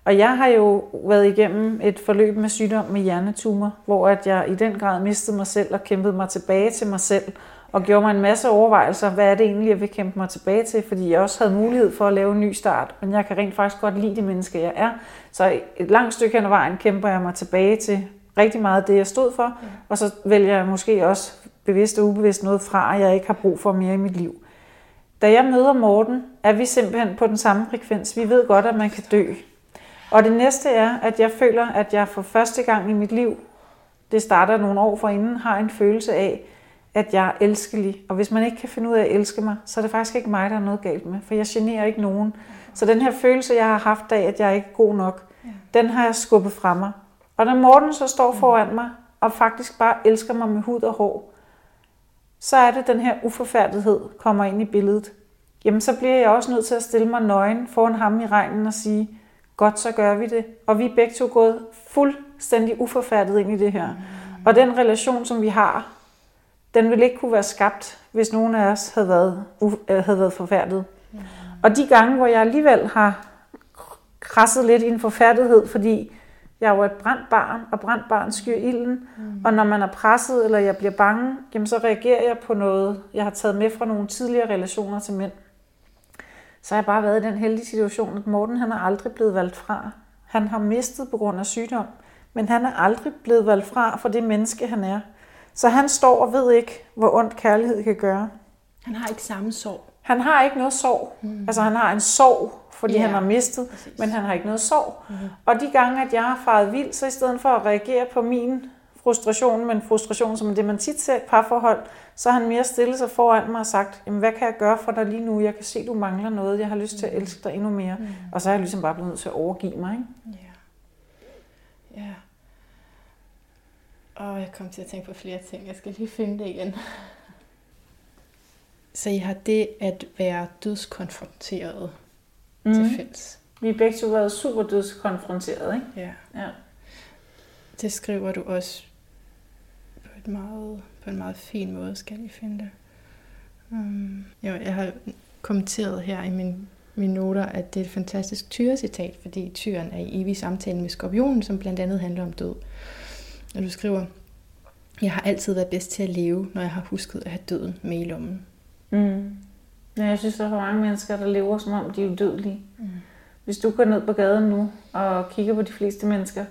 og jeg har jo været igennem et forløb med sygdom med hjernetumor, hvor at jeg i den grad mistede mig selv og kæmpede mig tilbage til mig selv, og gjorde mig en masse overvejelser, hvad er det egentlig, jeg vil kæmpe mig tilbage til, fordi jeg også havde mulighed for at lave en ny start, men jeg kan rent faktisk godt lide det menneske, jeg er. Så et langt stykke hen ad vejen kæmper jeg mig tilbage til rigtig meget af det, jeg stod for, og så vælger jeg måske også bevidst og ubevidst noget fra, jeg ikke har brug for mere i mit liv. Da jeg møder Morten, er vi simpelthen på den samme frekvens. Vi ved godt, at man kan dø. Og det næste er, at jeg føler, at jeg for første gang i mit liv, det starter nogle år forinden, har en følelse af, at jeg er elskelig. Og hvis man ikke kan finde ud af at elske mig, så er det faktisk ikke mig, der er noget galt med, for jeg generer ikke nogen. Så den her følelse, jeg har haft af, at jeg ikke er god nok, den har jeg skubbet fra mig. Og når Morten så står foran mig, og faktisk bare elsker mig med hud og hår, så er det den her uforfærdighed kommer ind i billedet. Jamen så bliver jeg også nødt til at stille mig nøgen foran ham i regnen og sige, godt, så gør vi det. Og vi er begge to gået fuldstændig uforfærdet ind i det her. Og den relation, som vi har, den ville ikke kunne være skabt, hvis nogen af os havde været, øh, havde været forfærdet. Og de gange, hvor jeg alligevel har krasset lidt i en forfærdighed, fordi jeg er jo et brændt barn, og brændt barn skyr ilden. Mm. Og når man er presset, eller jeg bliver bange, jamen så reagerer jeg på noget, jeg har taget med fra nogle tidligere relationer til mænd så har jeg bare været i den heldige situation, at Morten han er aldrig blevet valgt fra. Han har mistet på grund af sygdom, men han er aldrig blevet valgt fra for det menneske, han er. Så han står og ved ikke, hvor ondt kærlighed kan gøre. Han har ikke samme sorg. Han har ikke noget sorg. Mm. Altså han har en sorg, fordi yeah. han har mistet, Præcis. men han har ikke noget sorg. Mm. Og de gange, at jeg har faret vild, så i stedet for at reagere på min frustration, men frustration som det, man tit ser i parforhold, så har han mere stillet sig foran mig og sagt, Jamen, hvad kan jeg gøre for dig lige nu? Jeg kan se, du mangler noget. Jeg har lyst til at mm. elske dig endnu mere. Mm. Og så er jeg ligesom bare blevet nødt til at overgive mig. Ikke? Ja. Ja. Og jeg kom til at tænke på flere ting. Jeg skal lige finde det igen. Så I har det at være dødskonfronteret mm. til fælles. Vi er begge to været super dødskonfronteret, ikke? Ja. ja. Det skriver du også et meget, på en meget fin måde, skal jeg finde det. Um, jo, jeg har kommenteret her i min, mine noter, at det er et fantastisk tyrecitat, fordi tyren er i evig samtale med skorpionen, som blandt andet handler om død. Og du skriver, jeg har altid været bedst til at leve, når jeg har husket at have døden med i lommen. Mm. Ja, jeg synes, der er for mange mennesker, der lever, som om de er udødelige. Mm. Hvis du går ned på gaden nu og kigger på de fleste mennesker,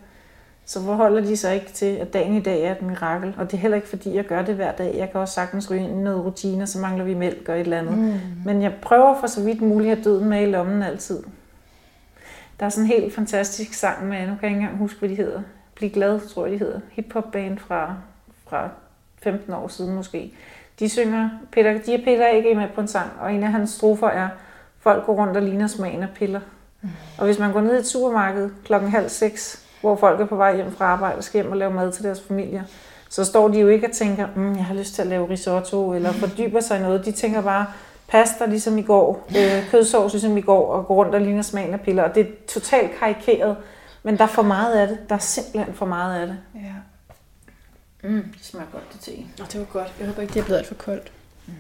så forholder de sig ikke til, at dagen i dag er et mirakel. Og det er heller ikke, fordi jeg gør det hver dag. Jeg kan også sagtens ryge ind i noget rutine, så mangler vi mælk og et eller andet. Mm. Men jeg prøver for så vidt muligt at døden med i lommen altid. Der er sådan en helt fantastisk sang med, nu kan jeg ikke engang huske, hvad de hedder. Bliv glad, tror jeg, de hedder. Hip-hop-band fra, fra 15 år siden måske. De synger, Peter, de er Peter ikke med på en sang, og en af hans strofer er, folk går rundt og ligner smagen af piller. Mm. Og hvis man går ned i et supermarked klokken halv seks, hvor folk er på vej hjem fra arbejde og skal hjem og lave mad til deres familier, så står de jo ikke og tænker, mm, jeg har lyst til at lave risotto, eller fordyber sig i noget. De tænker bare, pasta ligesom i går, øh, kødsovs ligesom i går, og går rundt og ligner smagen af piller. Og det er totalt karikeret, men der er for meget af det. Der er simpelthen for meget af det. Ja. Mm, det smager godt, det te. Og det var godt. Jeg håber ikke, det er blevet alt for koldt. Mm.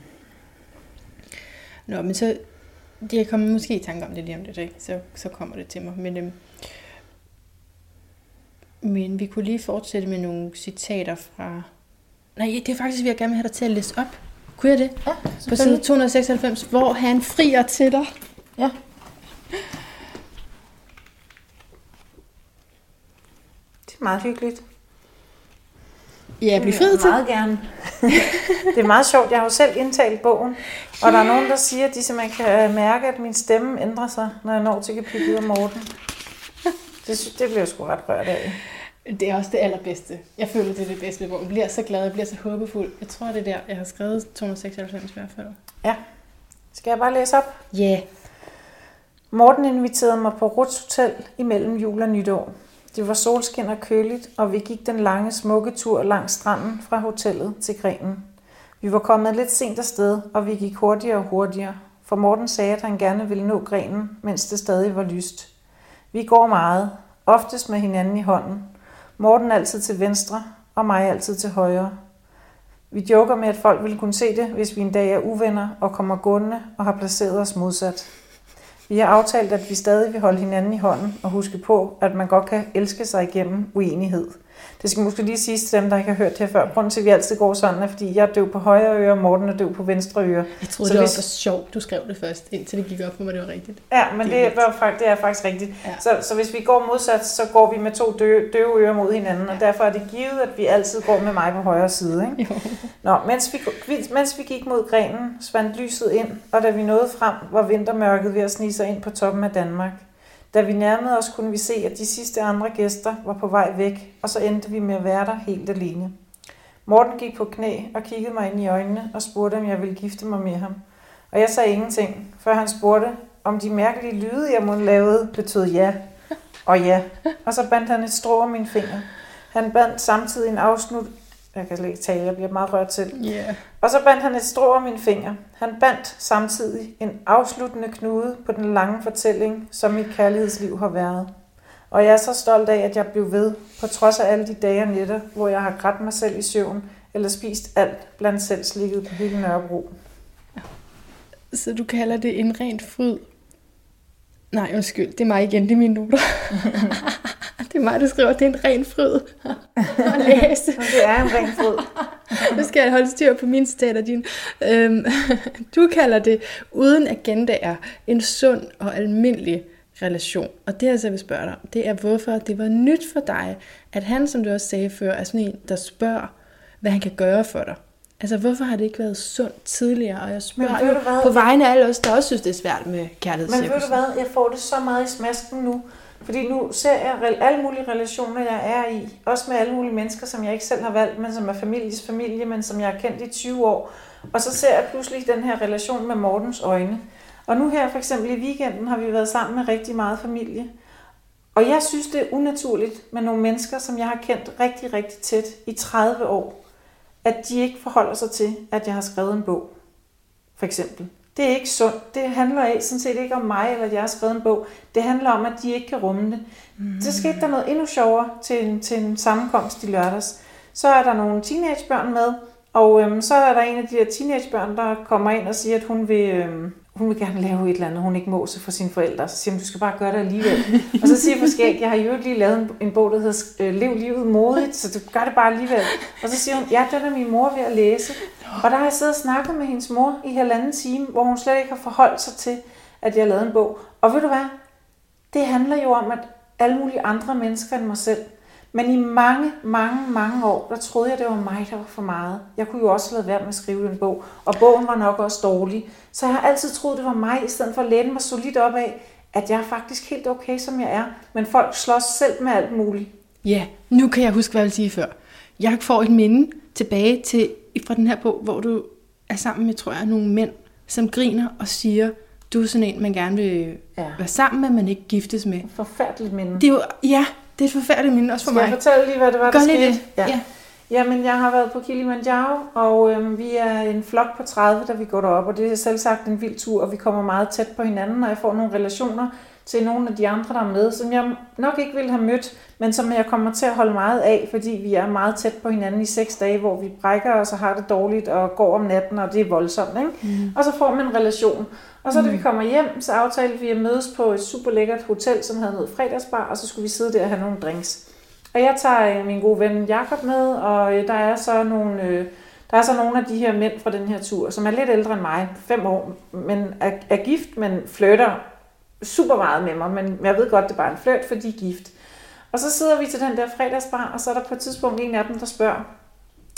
Nå, men så... Jeg kommer måske i tanke om det lige om lidt, ikke? Så, så kommer det til mig. Men, øhm, men vi kunne lige fortsætte med nogle citater fra... Nej, det er faktisk, vi jeg gerne vil have dig til at læse op. Kunne jeg det? Ja, På side 296, hvor han frier til dig. Ja. Det er meget hyggeligt. Ja, jeg bliver fed til. Meget gerne. det er meget sjovt. Jeg har jo selv indtalt bogen, og der er nogen, der siger, at de simpelthen kan mærke, at min stemme ændrer sig, når jeg når til kapitlet om Morten. Det, det bliver jeg sgu ret rørt af. Det er også det allerbedste. Jeg føler, det er det bedste bogen. Jeg bliver så glad, jeg bliver så håbefuld. Jeg tror, det er der, jeg har skrevet 296 i hvert fald. Ja. Skal jeg bare læse op? Ja. Yeah. Morten inviterede mig på Ruts Hotel imellem jul og nytår. Det var solskin og køligt, og vi gik den lange, smukke tur langs stranden fra hotellet til grenen. Vi var kommet lidt sent afsted, og vi gik hurtigere og hurtigere, for Morten sagde, at han gerne ville nå grenen, mens det stadig var lyst. Vi går meget, oftest med hinanden i hånden. Morten altid til venstre, og mig altid til højre. Vi joker med, at folk ville kunne se det, hvis vi en dag er uvenner og kommer gående og har placeret os modsat. Vi har aftalt, at vi stadig vil holde hinanden i hånden og huske på, at man godt kan elske sig igennem uenighed – det skal måske lige sige til dem, der ikke har hørt det her før. Grunden til, at vi altid går sådan, er, fordi jeg er døv på højre øre, og Morten er døv på venstre øre. Jeg troede, så det hvis... var sjovt, du skrev det først, indtil det gik op for mig, det var rigtigt. Ja, men det, det, var, det er faktisk rigtigt. Ja. Så, så hvis vi går modsat, så går vi med to døve, døve ører mod hinanden, ja. og derfor er det givet, at vi altid går med mig på højre side. Ikke? Jo. Nå, mens vi, mens vi gik mod grenen, svandt lyset ind, og da vi nåede frem, var vintermørket ved at snige sig ind på toppen af Danmark. Da vi nærmede os, kunne vi se, at de sidste andre gæster var på vej væk, og så endte vi med at være der helt alene. Morten gik på knæ og kiggede mig ind i øjnene og spurgte, om jeg ville gifte mig med ham. Og jeg sagde ingenting, før han spurgte, om de mærkelige lyde, jeg måtte lavede, betød ja. Og ja. Og så bandt han et strå om min finger. Han bandt samtidig en afslut, jeg kan slet ikke tale, jeg bliver meget rørt til. Yeah. Og så bandt han et strå om min finger. Han bandt samtidig en afsluttende knude på den lange fortælling, som mit kærlighedsliv har været. Og jeg er så stolt af, at jeg blev ved, på trods af alle de dage og nætter, hvor jeg har grædt mig selv i søvn, eller spist alt blandt selv slikket på hele Nørrebro. Så du kalder det en rent fryd? Nej, undskyld, det er mig igen, det er mine noter. Det er mig, der skriver, det er en ren fryd at læse. det er en ren fryd. nu skal jeg holde styr på min citater, din. Øhm, du kalder det uden agenda er en sund og almindelig relation. Og det, jeg så vil spørge dig det er, hvorfor det var nyt for dig, at han, som du også sagde før, er sådan en, der spørger, hvad han kan gøre for dig. Altså, hvorfor har det ikke været sundt tidligere? Og jeg spørger Men, jo på vegne af alle os, der også synes, det er svært med kærlighed. Men ved du hvad, jeg får det så meget i smasken nu, fordi nu ser jeg alle mulige relationer, jeg er i, også med alle mulige mennesker, som jeg ikke selv har valgt, men som er families familie, men som jeg har kendt i 20 år. Og så ser jeg pludselig den her relation med Mortens øjne. Og nu her for eksempel i weekenden har vi været sammen med rigtig meget familie. Og jeg synes, det er unaturligt med nogle mennesker, som jeg har kendt rigtig, rigtig tæt i 30 år, at de ikke forholder sig til, at jeg har skrevet en bog. For eksempel. Det er ikke sundt. Det handler sådan set ikke om mig, eller at jeg har skrevet en bog. Det handler om, at de ikke kan rumme det. Mm. Så skete der noget endnu sjovere til en, til en sammenkomst i lørdags. Så er der nogle teenagebørn med, og øhm, så er der en af de her teenagebørn, der kommer ind og siger, at hun vil, øhm, hun vil gerne lave et eller andet, hun ikke må sig for sine forældre. Så siger hun, du skal bare gøre det alligevel. og så siger Forskæg, jeg har jo lige lavet en, en bog, der hedder øh, Lev livet modigt, så du gør det bare alligevel. Og så siger hun, ja, den er min mor ved at læse. Og der har jeg siddet og snakket med hendes mor i halvanden time, hvor hun slet ikke har forholdt sig til, at jeg har lavet en bog. Og ved du hvad? Det handler jo om, at alle mulige andre mennesker end mig selv. Men i mange, mange, mange år, der troede jeg, det var mig, der var for meget. Jeg kunne jo også have lavet være med at skrive en bog, og bogen var nok også dårlig. Så jeg har altid troet, det var mig, i stedet for at læne mig solidt op af, at jeg er faktisk helt okay, som jeg er. Men folk slås selv med alt muligt. Ja, nu kan jeg huske, hvad jeg ville sige før. Jeg får et minde tilbage til fra den her bog, hvor du er sammen med, tror jeg, nogle mænd, som griner og siger, du er sådan en, man gerne vil ja. være sammen med, men ikke giftes med. Forfærdeligt minde. Det er jo, ja, det er et forfærdeligt minde, også for Skal mig. jeg fortælle lige, hvad det var, Gør der skete? det. Ja. Ja. Jamen, jeg har været på Kilimanjaro, og øhm, vi er en flok på 30, da vi går derop, og det er selv sagt en vild tur, og vi kommer meget tæt på hinanden, og jeg får nogle relationer til nogle af de andre, der er med, som jeg nok ikke ville have mødt, men som jeg kommer til at holde meget af, fordi vi er meget tæt på hinanden i seks dage, hvor vi brækker os og har det dårligt og går om natten, og det er voldsomt. Ikke? Mm. Og så får man en relation. Og så da vi kommer hjem, så aftalte vi at mødes på et super lækkert hotel, som havde noget fredagsbar, og så skulle vi sidde der og have nogle drinks. Og jeg tager øh, min gode ven Jakob med, og øh, der er så nogle... Øh, der er så nogle af de her mænd fra den her tur, som er lidt ældre end mig, fem år, men er, er gift, men flytter super meget med mig, men jeg ved godt, det er bare en flirt, for de er gift. Og så sidder vi til den der fredagsbar, og så er der på et tidspunkt en af dem, der spørger,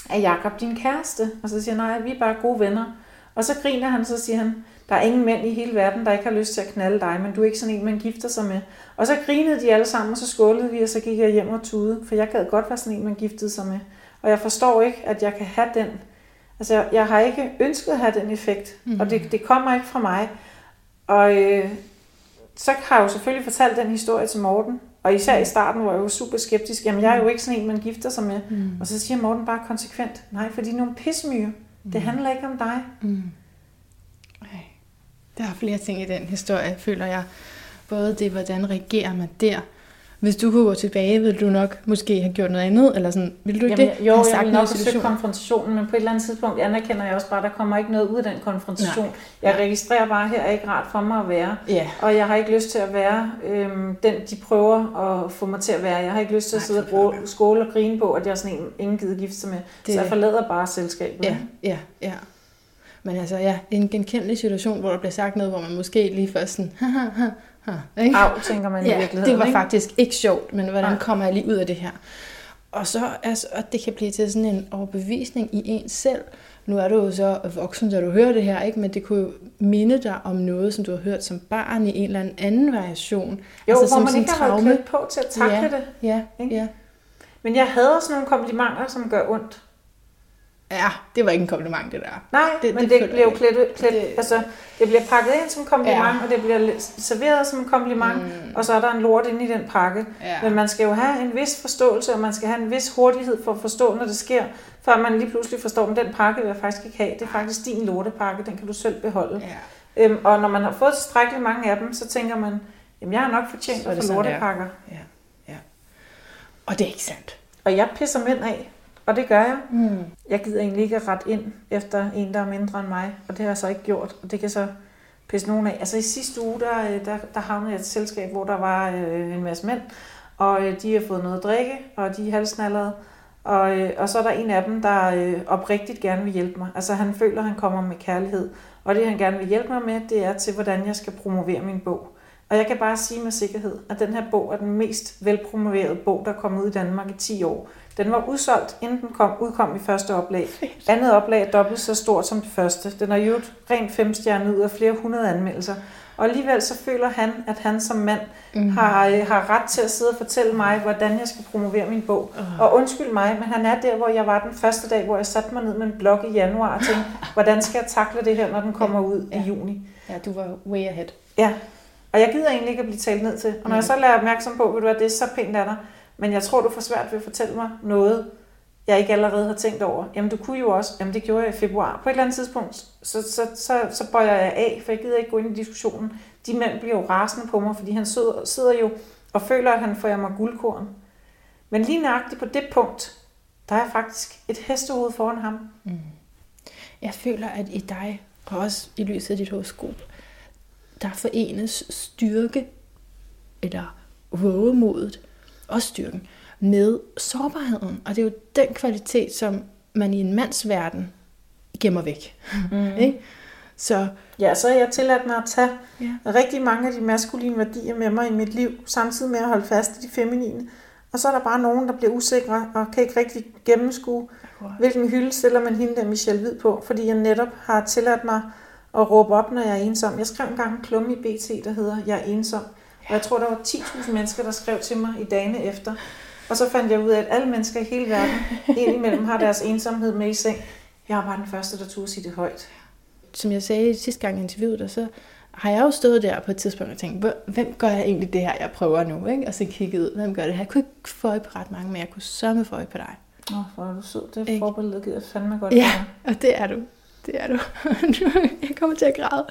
er Jakob din kæreste? Og så siger jeg, nej, vi er bare gode venner. Og så griner han, så siger han, der er ingen mænd i hele verden, der ikke har lyst til at knalde dig, men du er ikke sådan en, man gifter sig med. Og så grinede de alle sammen, og så skålede vi, og så gik jeg hjem og tude, for jeg gad godt være sådan en, man giftede sig med. Og jeg forstår ikke, at jeg kan have den. Altså, jeg, jeg har ikke ønsket at have den effekt, mm. og det, det kommer ikke fra mig. Og øh, så har jeg jo selvfølgelig fortalt den historie til Morten, og især i starten var jeg jo super skeptisk. Jamen, jeg er jo ikke sådan en, man gifter sig med. Mm. Og så siger Morten bare konsekvent, nej, fordi nogle pismyre. Mm. Det handler ikke om dig. Mm. Der er flere ting i den historie, føler jeg. Både det, hvordan reagerer man der. Hvis du kunne gå tilbage, ville du nok måske have gjort noget andet? Eller sådan, vil du ikke Jamen, det? jo, Have jeg vil noget nok situationen? konfrontationen, men på et eller andet tidspunkt anerkender jeg også bare, at der kommer ikke noget ud af den konfrontation. Nej. Jeg registrerer bare, at her er ikke rart for mig at være. Ja. Og jeg har ikke lyst til at være øhm, den, de prøver at få mig til at være. Jeg har ikke lyst til at sidde og skåle og grine på, at jeg er sådan en, ingen gider gifte sig med. Det- Så jeg forlader bare selskabet. Ja, ja, ja. Men altså, ja, en genkendelig situation, hvor der bliver sagt noget, hvor man måske lige først sådan, ha, ha, ha, ha, ikke? Au, tænker man i Ja, virkeligheden. det var ikke? faktisk ikke sjovt, men hvordan Nej. kommer jeg lige ud af det her? Og så altså, at det kan blive til sådan en overbevisning i en selv. Nu er du jo så voksen, da du hører det her, ikke? men det kunne jo minde dig om noget, som du har hørt som barn i en eller anden anden variation. Jo, altså, hvor som man ikke har været på til at takle Ja. det. Ja, Ikke? ja. Men jeg hader sådan nogle komplimenter, som gør ondt. Ja, det var ikke en kompliment, det der. Nej, Det- men det det, bliver jo klædt, klædt Det- altså, det bliver pakket ind som kompliment, Ja. og det bliver serveret som en kompliment, mm. og så er der en lort inde i den pakke. Ja. Men man skal jo have en vis forståelse, og man skal have en vis hurtighed for at forstå, når det sker, før man lige pludselig forstår, at den pakke vil jeg faktisk ikke have. Det er faktisk din lortepakke, den kan du selv beholde. Ja. Øhm, og når man har fået tilstrækkeligt mange af dem, så tænker man, jamen jeg har nok fortjent er. lortepakker. Ja, ja. Og det er ikke sandt. Og jeg pisser mænd af, og det gør jeg. Mm. Jeg gider egentlig ikke rette ind efter en, der er mindre end mig, og det har jeg så ikke gjort, og det kan så pisse nogen af. Altså i sidste uge, der, øh, der, der havnede jeg et selskab, hvor der var øh, en masse mænd, og øh, de har fået noget at drikke, og de er halsnallede, og, øh, og så er der en af dem, der øh, oprigtigt gerne vil hjælpe mig. Altså han føler, han kommer med kærlighed, og det han gerne vil hjælpe mig med, det er til, hvordan jeg skal promovere min bog. Og jeg kan bare sige med sikkerhed, at den her bog er den mest velpromoverede bog, der er kommet ud i Danmark i 10 år. Den var udsolgt, inden den kom, udkom i første oplag. Andet oplag er dobbelt så stort som det første. Den er jo rent femstjernet ud af flere hundrede anmeldelser. Og alligevel så føler han, at han som mand mm. har, øh, har ret til at sidde og fortælle mig, hvordan jeg skal promovere min bog. Uh. Og undskyld mig, men han er der, hvor jeg var den første dag, hvor jeg satte mig ned med en blog i januar og tænkte, hvordan skal jeg takle det her, når den kommer ud Ja. i juni. Ja, du var way ahead. Ja, og jeg gider egentlig ikke at blive talt ned til. Og når jeg så lader opmærksom på, ved du hvad, det er så pænt af dig, men jeg tror, du får svært ved at fortælle mig noget, jeg ikke allerede har tænkt over. Jamen, du kunne jo også. Jamen, det gjorde jeg i februar. På et eller andet tidspunkt, så, så, så, så bøjer jeg af, for jeg gider ikke gå ind i diskussionen. De mænd bliver jo rasende på mig, fordi han sidder, sidder jo og føler, at han får mig guldkorn. Men lige nøjagtigt på det punkt, der er faktisk et hestehoved foran ham. Mm. Jeg føler, at i dig, og også i lyset af dit horoskop, der forenes styrke, eller vågemodet, og styrken, med sårbarheden. Og det er jo den kvalitet, som man i en mands verden gemmer væk. Mm. ikke? Så Ja, så har jeg tilladt mig at tage Ja. rigtig mange af de maskuline værdier med mig i mit liv, samtidig med at holde fast i de feminine. Og så er der bare nogen, der bliver usikre og kan ikke rigtig gennemskue, hvilken hylde stiller man hende der Michelle Hvid på, fordi jeg netop har tilladt mig at råbe op, når jeg er ensom. Jeg skrev engang en klumme i BT, der hedder Jeg er ensom. Og jeg tror, der var 10.000 mennesker, der skrev til mig i dagene efter. Og så fandt jeg ud af, at alle mennesker i hele verden indimellem har deres ensomhed med i seng. Jeg var bare den første, der turde sige det højt. som jeg sagde sidste gang i interviewet, så har jeg jo stået der på et tidspunkt og tænkt, "Hvor- hvem gør jeg egentlig det her, jeg prøver nu? Ikke? Og så kigget ud, hvem gør det her? Jeg kunne ikke få øje på ret mange, men jeg kunne sørge få øje på dig. Åh, hvor er du sød. Det forbillede gider fandme godt. Ja, og det er du. Det er du. jeg kommer til at græde.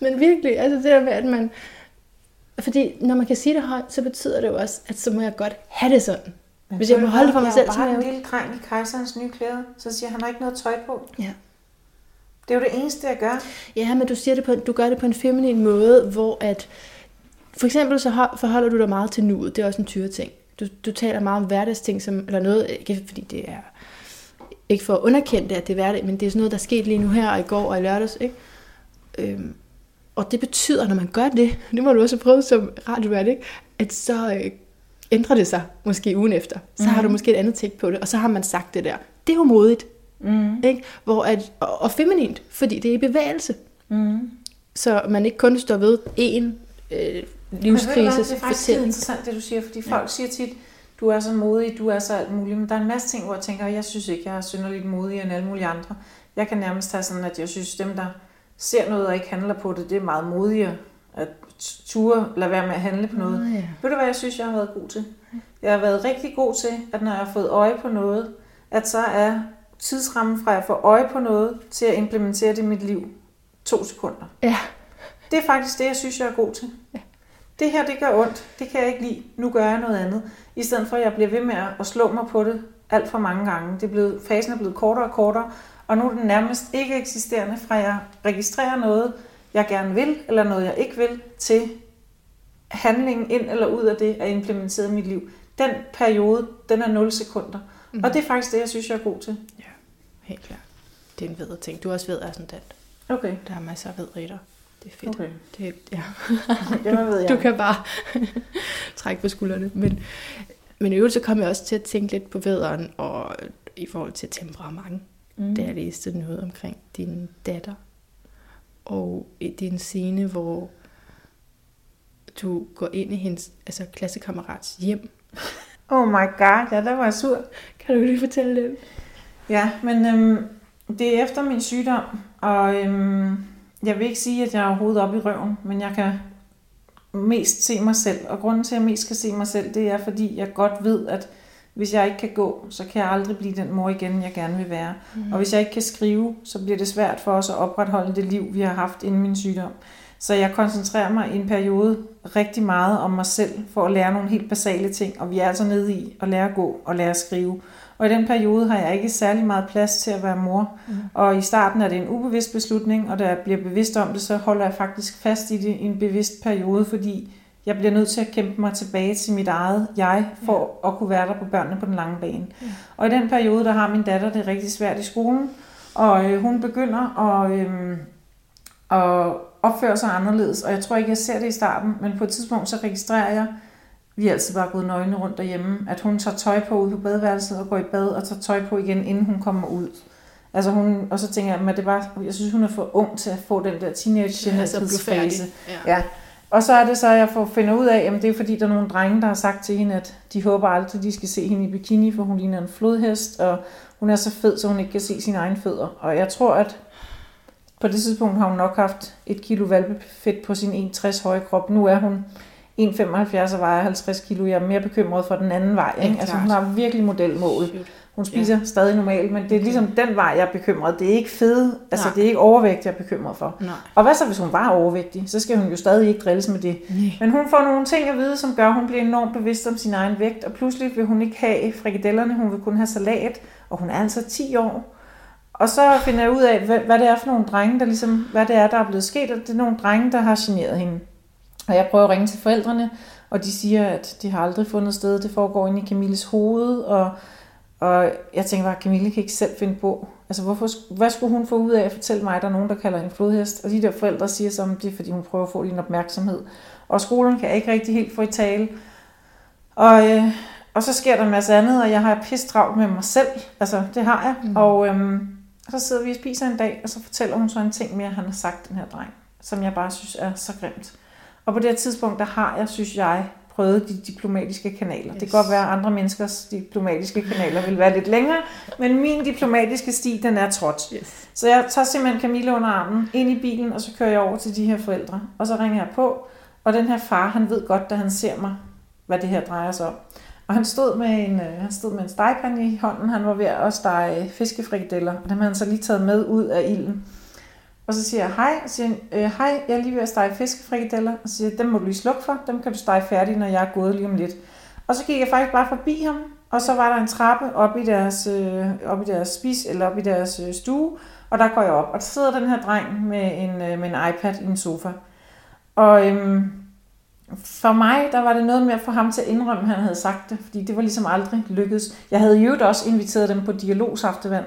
Men virkelig, altså det der med, at man... Fordi når man kan sige det højt, så betyder det jo også, at så må jeg godt have det sådan. Men Hvis jeg må holde for mig selv, så må jeg en jo lille dreng i kejserens nye klæder. Så siger han har ikke noget tøj på. Ja. Det er jo det eneste, jeg gør. Ja, men du, siger det på, du gør det på en feminin måde, hvor at... For eksempel så ho- forholder du dig meget til nuet. Det er også en tyre ting. Du, du taler meget om hverdagsting, som, eller noget, ikke fordi det er... Ikke for at underkende det, at det er hverdag, men det er sådan noget, der er sket lige nu her, og i går og i lørdags, ikke? Øhm, og det betyder, når man gør det, det må du også have prøvet som radiovært, ikke? At så øh, ændrer det sig måske ugen efter. Så mm. har du måske et andet take på det, og så har man sagt det der. Det er jo modigt, Mm. ikke? Hvor at, og, og feminint, fordi det er i bevægelse. Mm. Så man ikke kun står ved én øh, livskrise det er faktisk interessant, det du siger, fordi folk siger tit, du er så modig, du er så alt muligt, men der er en masse ting, hvor jeg tænker, jeg synes ikke, jeg er synderligt modig end alle mulige andre. Jeg kan nærmest have sådan, at jeg synes, dem, der ser noget og ikke handler på det, det er meget modigere at ture lade være med at handle på noget. Ah, ja. Ved du, hvad jeg synes, jeg har været god til? Jeg har været rigtig god til, at når jeg har fået øje på noget, at så er tidsrammen fra, at jeg får øje på noget, til at implementere det i mit liv, to sekunder. Ja. Det er faktisk det, jeg synes, jeg er god til. Ja. Det her, det gør ondt. Det kan jeg ikke lide. Nu gør jeg noget andet. I stedet for, at jeg bliver ved med at slå mig på det alt for mange gange. Det er blevet, fasen er blevet kortere og kortere, og nu er den nærmest ikke eksisterende, fra jeg registrerer noget, jeg gerne vil, eller noget, jeg ikke vil, til handlingen ind eller ud af det er implementeret i mit liv. Den periode, den er 0 sekunder. Mm. Og det er faktisk det, jeg synes, jeg er god til. Helt klart. Det er en vedre ting. Du er også ved sådan den. Okay. Der er masser af vedre i dig. Det er fedt. Okay. Det, ja. Det ved jeg. Du kan bare trække på skuldrene. Men, men i øvrigt så kom jeg også til at tænke lidt på vederen og i forhold til temperament. Mm. Da jeg læste noget omkring din datter. Og i din scene, hvor du går ind i hendes altså klassekammerats hjem. Oh my god, ja, der var jeg sur. Kan du lige fortælle det? Ja, men øhm, det er efter min sygdom, og øhm, jeg vil ikke sige, at jeg er overhovedet oppe i røven, men jeg kan mest se mig selv. Og grunden til, at jeg mest kan se mig selv, det er, fordi jeg godt ved, at hvis jeg ikke kan gå, så kan jeg aldrig blive den mor igen, jeg gerne vil være. Mm. Og hvis jeg ikke kan skrive, så bliver det svært for os at opretholde det liv, vi har haft inden min sygdom. Så jeg koncentrerer mig i en periode rigtig meget om mig selv, for at lære nogle helt basale ting. Og vi er altså nede i at lære at gå og lære at skrive. Og i den periode har jeg ikke særlig meget plads til at være mor. Mm. Og i starten er det en ubevidst beslutning, og da jeg bliver bevidst om det, så holder jeg faktisk fast i det i en bevidst periode, fordi jeg bliver nødt til at kæmpe mig tilbage til mit eget jeg, for at kunne være der på børnene på den lange bane. Ja. Og i den periode, der har min datter det rigtig svært i skolen, og øh, hun begynder at, øh, at opføre sig anderledes, og jeg tror ikke, jeg ser det i starten, men på et tidspunkt så registrerer jeg, vi er altid bare gået nøgne rundt derhjemme, at hun tager tøj på ude på badeværelset og går i bad og tager tøj på igen, inden hun kommer ud. Altså hun, og så tænker jeg, at det bare, jeg synes, hun er for ung til at få den der teenage Altså, blive fase. Ja. Ja. Og så er det så, at jeg får finder ud af, at det er fordi, der er nogle drenge, der har sagt til hende, at de håber aldrig, de skal se hende i bikini, for hun ligner en flodhest, og hun er så fed, så hun ikke kan se sine egne fødder. Og jeg tror, at på det tidspunkt har hun nok haft et kilo valpefedt på sin 1,60 høje krop. Nu er hun 1,75 og vejer 50 kilo. Jeg er mere bekymret for den anden vej. Ikke? Altså, hun har virkelig modelmål. Shoot. Hun spiser ja. stadig normalt, men det er ligesom den vej, jeg er bekymret. Det er ikke fede, altså Nej. det er ikke overvægt, jeg er bekymret for. Nej. Og hvad så, hvis hun var overvægtig? Så skal hun jo stadig ikke drilles med det. Nej. Men hun får nogle ting at vide, som gør, at hun bliver enormt bevidst om sin egen vægt, og pludselig vil hun ikke have frikadellerne, hun vil kun have salat, og hun er altså 10 år. Og så finder jeg ud af, hvad, hvad det er for nogle drenge, der ligesom, hvad det er, der er blevet sket, og det er nogle drenge, der har generet hende. Og jeg prøver at ringe til forældrene, og de siger, at det har aldrig fundet sted, det foregår inde i Camilles hoved, og Og jeg tænkte bare, Camille kan ikke selv finde på. Altså, hvorfor, hvad skulle hun få ud af at fortælle mig, at der er nogen, der kalder en flodhest? Og de der forældre siger så, det er, fordi hun prøver at få din opmærksomhed. Og skolen kan ikke rigtig helt få i tale. Og, øh, og så sker der en masse andet, og jeg har pisse travlt med mig selv. Altså, det har jeg. Mm. Og øhm, så sidder vi og spiser en dag, og så fortæller hun så en ting mere, han har sagt, den her dreng, som jeg bare synes er så grimt. Og på det tidspunkt, der har jeg, synes jeg, prøvet de diplomatiske kanaler. Yes. Det kan godt være, at andre menneskers diplomatiske kanaler vil være lidt længere, men min diplomatiske sti, den er trådt. Yes. Så jeg tager simpelthen Camille under armen ind i bilen, og så kører jeg over til de her forældre. Og så ringer jeg på, og den her far, han ved godt, da han ser mig, hvad det her drejer sig om. Og han stod med en, øh, han stod med en stegepande i hånden. Han var ved at stege fiskefrikadeller, og dem havde han så lige taget med ud af ilden. Og så siger jeg hej, og siger, øh, hej, jeg er lige ved at stege fiskefrikadeller. Og så siger dem må du lige slukke for, dem kan du stege færdig, når jeg er gået lige om lidt. Og så gik jeg faktisk bare forbi ham, og så var der en trappe op i deres, øh, op i deres spis, eller op i deres øh, stue, og der går jeg op. Og der sidder den her dreng med en, øh, med en iPad i en sofa. Og øhm, for mig, der var det noget med at få ham til at indrømme, at han havde sagt det, fordi det var ligesom aldrig lykkedes. Jeg havde jo også inviteret dem på dialogsaftevand,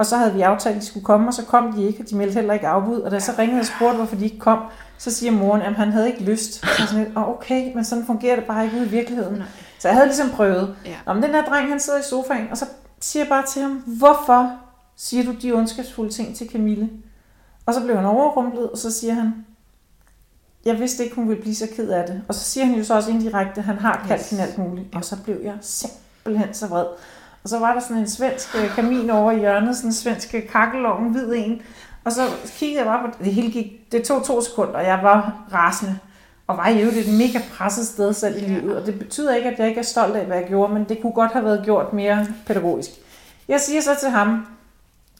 og så havde vi aftalt, at de skulle komme, og så kom de ikke, og de meldte heller ikke afbud. Og da jeg så ringede og spurgte, hvorfor de ikke kom, så siger moren, at han havde ikke lyst. Så jeg sådan lidt, oh, okay, men sådan fungerer det bare ikke ude i virkeligheden. Nej. Så jeg havde ligesom prøvet. Ja. Nå, men den der dreng, han sidder i sofaen, og så siger jeg bare til ham, hvorfor siger du de ondskabsfulde ting til Camille? Og så blev han overrumplet, og så siger han, jeg vidste ikke, hun ville blive så ked af det. Og så siger han jo så også indirekte, at han har kaldt yes. hende alt muligt. Og så blev jeg simpelthen så vred. Og så var der sådan en svensk øh, kamin over i hjørnet, sådan en svensk kakkelovn, hvid en. Og så kiggede jeg bare på det hele gik, det tog to sekunder, og jeg var rasende. Og var jo et mega presset sted selv i livet. Og det betyder ikke, at jeg ikke er stolt af, hvad jeg gjorde, men det kunne godt have været gjort mere pædagogisk. Jeg siger så til ham,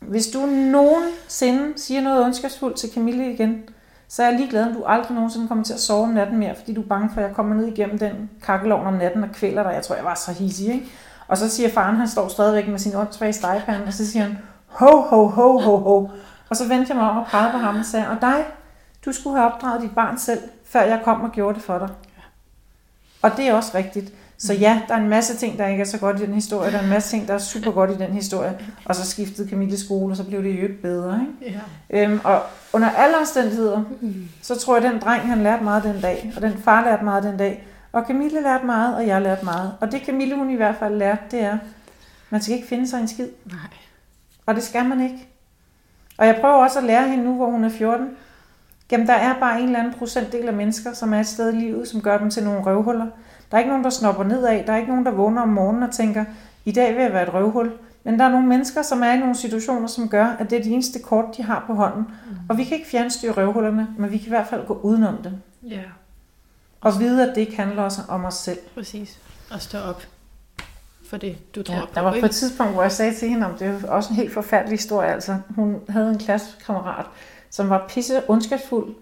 hvis du nogensinde siger noget ondskabsfuldt til Camille igen, så er jeg ligeglad, om du aldrig nogensinde kommer til at sove om natten mere, fordi du er bange for, at jeg kommer ned igennem den kakkelovn om natten og kvæler dig. Jeg tror, jeg var så hissig, ikke? Og så siger faren, han står stadigvæk med sin åndssvage stegepande, og så siger han, ho, ho, ho, ho, ho. Og så vendte jeg mig om og pegede på ham og sagde, og dig, du skulle have opdraget dit barn selv, før jeg kom og gjorde det for dig. Og det er også rigtigt. Så ja, der er en masse ting, der ikke er så godt i den historie. Der er en masse ting, der er super godt i den historie. Og så skiftede Camille skole, og så blev det jo bedre. Ikke? Ja. Øhm, og under alle omstændigheder, så tror jeg, at den dreng, han lærte meget den dag. Og den far lærte meget den dag. Og Camille lærte meget, og jeg lærte meget. Og det Camille, hun i hvert fald lærte, det er, man skal ikke finde sig en skid. Nej. Og det skal man ikke. Og jeg prøver også at lære hende nu, hvor hun er 14. Jamen, der er bare en eller anden procentdel af mennesker, som er et sted i livet, som gør dem til nogle røvhuller. Der er ikke nogen, der snopper nedad. Der er ikke nogen, der vågner om morgenen og tænker, i dag vil jeg være et røvhul. Men der er nogle mennesker, som er i nogle situationer, som gør, at det er de eneste kort, de har på hånden. Mm. Og vi kan ikke fjernstyre røvhullerne, men vi kan i hvert fald gå udenom dem. Ja. Yeah. Og vide, at det ikke handler også om os selv. Præcis. Og stå op for det, du tror ja, på. Der var på et tidspunkt, hvor jeg sagde til hende, om det er også en helt forfærdelig historie. Altså, hun havde en klassekammerat, som var pisse ondskabsfuld,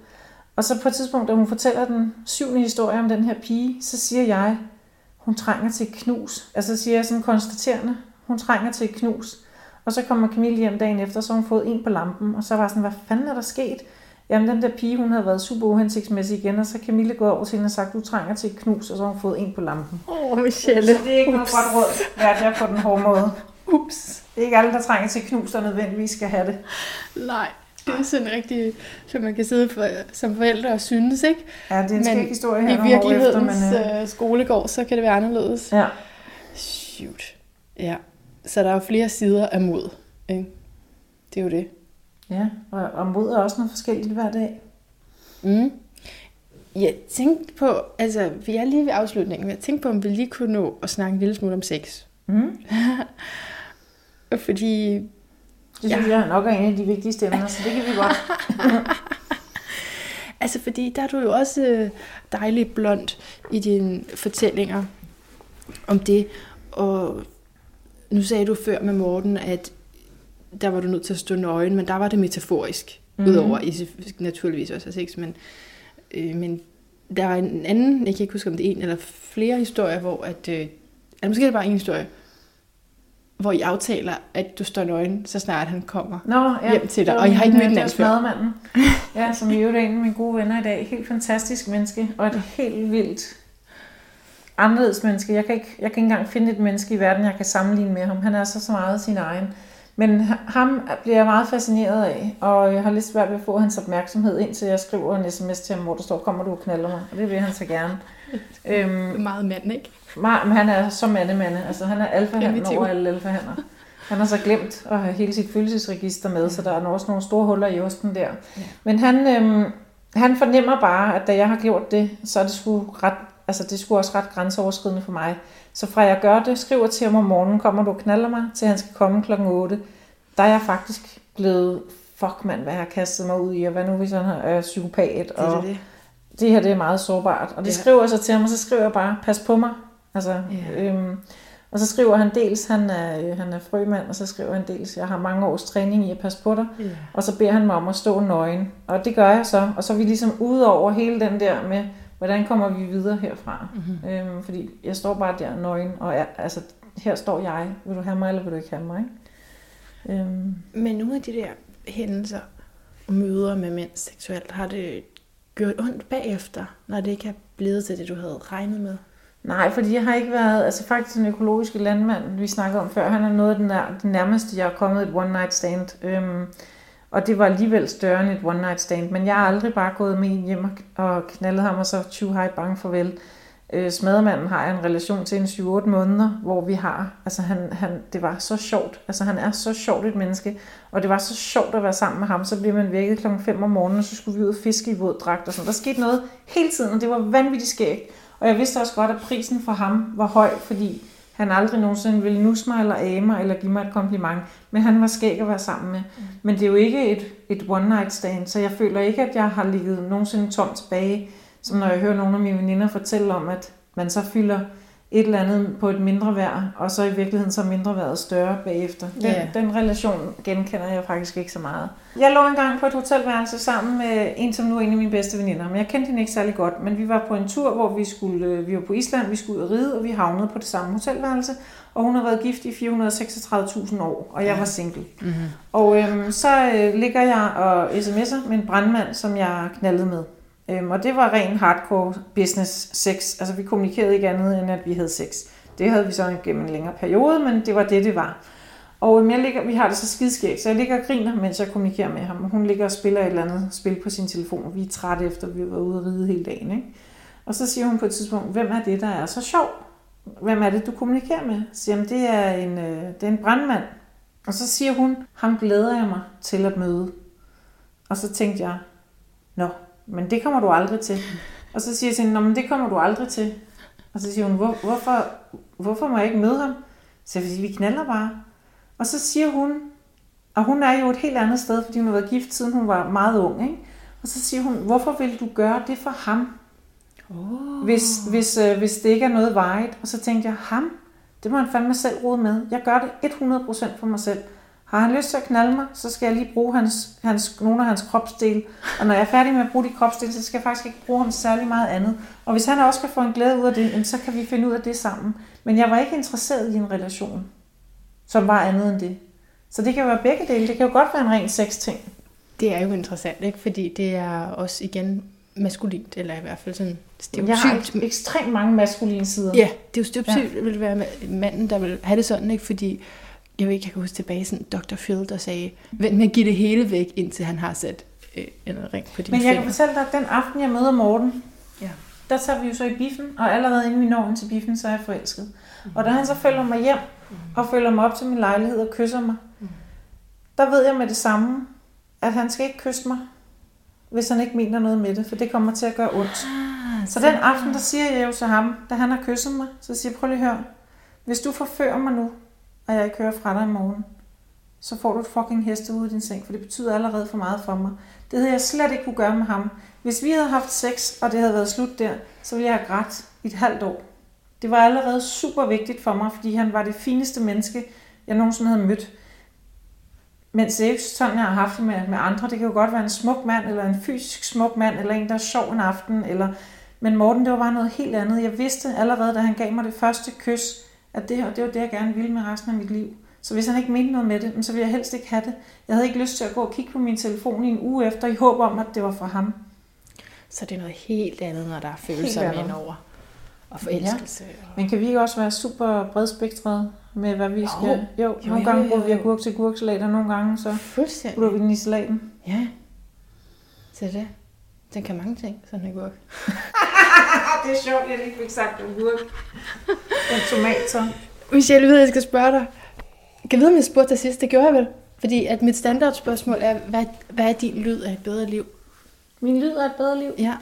og så på et tidspunkt, da hun fortæller den syvende historie om den her pige, så siger jeg, hun trænger til et knus. Altså siger jeg sådan konstaterende, hun trænger til et knus. Og så kommer Camille hjem dagen efter, så hun fået en på lampen, og så var sådan, hvad fanden er der sket? Jamen den der pige, hun havde været super uhensigtsmæssig igen, og så Camille gået over til hende og sagt, du trænger til et knus, og så har hun fået en på lampen. Åh, oh, Michelle. Så det er ikke Ups. noget godt råd, lærte jeg på den hårde måde. Ups. Det er ikke alle, der trænger til knus, der nødvendigvis skal have det. Nej, det er sådan rigtig, så man kan sidde for, som forældre og synes, ikke? Ja, det er en skæg historie her. i virkelighedens efter, men, uh... skolegård, så kan det være anderledes. Ja. Shoot. Ja. Så der er jo flere sider af mod. Ikke? Det er jo det. Ja, og, og mod er også noget forskelligt hver dag. Mm. Jeg tænkte på, altså vi er lige ved afslutningen, men jeg tænkte på, om vi lige kunne nå at snakke en lille smule om sex. Mm. Fordi det synes ja. jeg nok er en af de vigtigste emner, så det kan vi godt. altså, fordi der er du jo også øh, dejligt blond i dine fortællinger om det. Og nu sagde du før med Morten, at der var du nødt til at stå nøgen, men der var det metaforisk. Mm-hmm. Udover I naturligvis også sex, men, øh, men der var en anden, jeg kan ikke huske om det er en eller flere historier, hvor at, øh, eller måske er det bare en historie, hvor I aftaler, at du står nøgen, så snart han kommer Nå, ja. hjem til dig. Og jeg har ikke mødt den anden Ja, som vi er en af mine gode venner i dag. Helt fantastisk menneske, og et helt vildt anderledes menneske. Jeg kan, ikke, jeg kan ikke engang finde et menneske i verden, jeg kan sammenligne med ham. Han er så, så meget sin egen. Men ham bliver jeg meget fascineret af, og jeg har lidt svært ved at få hans opmærksomhed, indtil jeg skriver en sms til ham, hvor der står, kommer du og knaller mig? Og det vil han så gerne. øhm, meget mand, ikke? Meget, men han er så mandemande. Altså, han er alfahanden over alle alfahander. Han har så glemt at have hele sit følelsesregister med, så der er også nogle store huller i osten der. Ja. Men han, øhm, han fornemmer bare, at da jeg har gjort det, så er det sgu ret, altså det skulle også ret grænseoverskridende for mig. Så fra jeg gør det, skriver til ham om morgenen, kommer du og knaller mig, til han skal komme klokken 8, der er jeg faktisk blevet, fuck mand, hvad jeg har kastet mig ud i, og hvad nu hvis han er psykopat, og det, det. det her det er meget sårbart. Og det ja. skriver jeg så til ham, og så skriver jeg bare, pas på mig. Altså, ja. øhm, og så skriver han dels, han er, han er frømand, og så skriver han dels, jeg har mange års træning i at passe på dig. Ja. Og så beder han mig om at stå nøgen. Og det gør jeg så. Og så er vi ligesom ude over hele den der med, hvordan kommer vi videre herfra. Mm-hmm. Øhm, fordi jeg står bare der nøgen, og er, altså, her står jeg. Vil du have mig, eller vil du ikke have mig? Øhm. Men nogle af de der hændelser, møder med mænd seksuelt, har det gjort ondt bagefter, når det ikke er blevet til det, du havde regnet med? Nej, fordi jeg har ikke været, altså faktisk den økologiske landmand, vi snakkede om før, han er noget af den, der, den nærmeste, jeg er kommet et one night stand. Øhm, og det var alligevel større end et one night stand, men jeg har aldrig bare gået med en hjem og knaldet ham, og så 20 hej bange farvel. Øh, smadermanden har jeg en relation til en 7-8 måneder, hvor vi har, altså han, han, det var så sjovt, altså han er så sjovt et menneske, og det var så sjovt at være sammen med ham, så blev man vækket klokken 5 om morgenen, og så skulle vi ud og fiske i våddragt og sådan. Der skete noget hele tiden, og det var vanvittigt skægt. Og jeg vidste også godt, at prisen for ham var høj, fordi han aldrig nogensinde ville nusse mig eller age mig eller give mig et kompliment. Men han var skæg at være sammen med. Mm. Men det er jo ikke et, et one night stand, så jeg føler ikke, at jeg har ligget nogensinde tomt tilbage. Som når jeg hører nogle af mine veninder fortælle om, at man så fylder et eller andet på et mindre værd, og så i virkeligheden så mindre været større bagefter. Den, yeah. den relation genkender jeg faktisk ikke så meget. Jeg lå engang på et hotelværelse sammen med en, som nu er en af mine bedste veninder, men jeg kendte hende ikke særlig godt. Men vi var på en tur, hvor vi skulle, øh, vi var på Island, vi skulle ud og ride, og vi havnede på det samme hotelværelse. Og hun har været gift i 436.000 år, og jeg var single. Mm-hmm. Og øhm, så øh, ligger jeg og sms'er med en brandmand, som jeg knaldede med. Øhm, og det var ren hardcore business sex. Altså vi kommunikerede ikke andet end at vi havde sex. Det havde vi så gennem en længere periode, men det var det, det var. Og øhm, jeg ligger, vi har det så skidskægt, så jeg ligger og griner, mens jeg kommunikerer med ham. Hun ligger og spiller et eller andet spil på sin telefon, og vi er trætte efter, at vi var ude og ride hele dagen. Ikke? Og så siger hun på et tidspunkt, hvem er det, der er så sjov? Hvem er det, du kommunikerer med? Så siger han, det er en, øh, det er en brandmand. Og så siger hun, ham glæder jeg mig til at møde. Og så tænkte jeg, nå, men det kommer du aldrig til. Og så siger jeg til hende, men det kommer du aldrig til. Og så siger hun, Hvor, hvorfor, hvorfor må jeg ikke møde ham? Så jeg vi knaller bare. Og så siger hun, og hun er jo et helt andet sted, fordi hun har været gift, siden hun var meget ung. Ikke? Og så siger hun, hvorfor vil du gøre det for ham? Oh. Hvis, hvis, øh, hvis det ikke er noget vejet. Og så tænkte jeg, ham? Det må han fandme selv rode med. Jeg gør det 100% for mig selv. Har han lyst til at knalde mig, så skal jeg lige bruge hans, hans, nogle af hans kropsdele. Og når jeg er færdig med at bruge de kropsdele, så skal jeg faktisk ikke bruge ham særlig meget andet. Og hvis han også kan få en glæde ud af det, så kan vi finde ud af det sammen. Men jeg var ikke interesseret i en relation, som var andet end det. Så det kan jo være begge dele. Det kan jo godt være en ren sex-ting. Det er jo interessant, ikke? Fordi det er også igen maskulint, eller i hvert fald sådan stereotypt. Jeg har ekstremt mange maskuline sider. Ja, det er jo stereotypt, ja. vil være manden, der vil have det sådan, ikke? Fordi jeg ved ikke, jeg kan huske tilbage, sådan Dr. Phil, der sagde, vent med at give det hele væk, indtil han har sat øh, en ring på din Men jeg finger. kan fortælle dig, at den aften, jeg møder Morten, ja. der tager vi jo så i biffen, og allerede inden vi når til biffen, så er jeg forelsket. Mm. Og da han så følger mig hjem, mm. og følger mig op til min lejlighed og kysser mig, mm. der ved jeg med det samme, at han skal ikke kysse mig, hvis han ikke mener noget med det, for det kommer til at gøre ondt. Ah, så den aften, der siger jeg jo til ham, da han har kysset mig, så siger jeg, prøv lige at høre, hvis du forfører mig nu, og jeg ikke hører fra dig i morgen, så får du et fucking ud af din seng, for det betyder allerede for meget for mig. Det havde jeg slet ikke kunne gøre med ham. Hvis vi havde haft sex, og det havde været slut der, så ville jeg have grædt i et halvt år. Det var allerede super vigtigt for mig, fordi han var det fineste menneske, jeg nogensinde havde mødt. Men det er ikke sådan, jeg har haft det med, med andre. Det kan jo godt være en smuk mand, eller en fysisk smuk mand, eller en, der er sjov en aften. Eller... Men Morten, det var bare noget helt andet. Jeg vidste allerede, da han gav mig det første kys, at det her, det var det, jeg gerne ville med resten af mit liv. Så hvis han ikke mente noget med det, så ville jeg helst ikke have det. Jeg havde ikke lyst til at gå og kigge på min telefon i en uge efter, i håb om, at det var fra ham. Så det er noget helt andet, når der er følelser med over. og forelskelse. Ja. Men kan vi ikke også være super bredspektret med, hvad vi Jo. skal... Jo, Jo, nogle jo, gange jo, bruger vi agurk til gurksalat, og nogle gange så putter vi den i salaten. Ja. Så det. Den kan mange ting, sådan en gurk. det er sjovt, jeg ikke fik sagt agurk. Den tomater. Michelle, jeg ved, jeg skal spørge dig. Kan vide, om jeg spurgte dig sidst? Det gjorde jeg vel. Fordi at mit standardspørgsmål er, hvad, hvad er din lyd af et bedre liv? Min lyd er et bedre liv. Ja.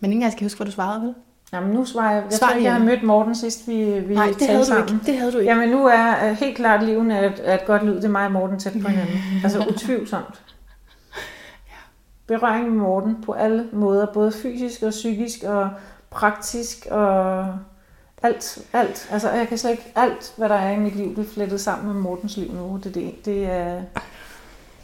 Men ingen af jer skal huske, hvad du svarede, vel? Jamen nu svarer jeg. Jeg Svar tror ikke, jeg har mødt Morten sidst, vi, vi Nej, det talte havde du sammen. ikke. Det havde du ikke. Jamen nu er helt klart liven er et, er et godt lyd. Det er mig og Morten tæt på hinanden. Altså utvivlsomt. Berøring med Morten på alle måder. Både fysisk og psykisk og praktisk og alt. alt. Altså jeg kan slet ikke alt, hvad der er i mit liv, det er flettet sammen med Mortens liv nu. Det, det, det, er,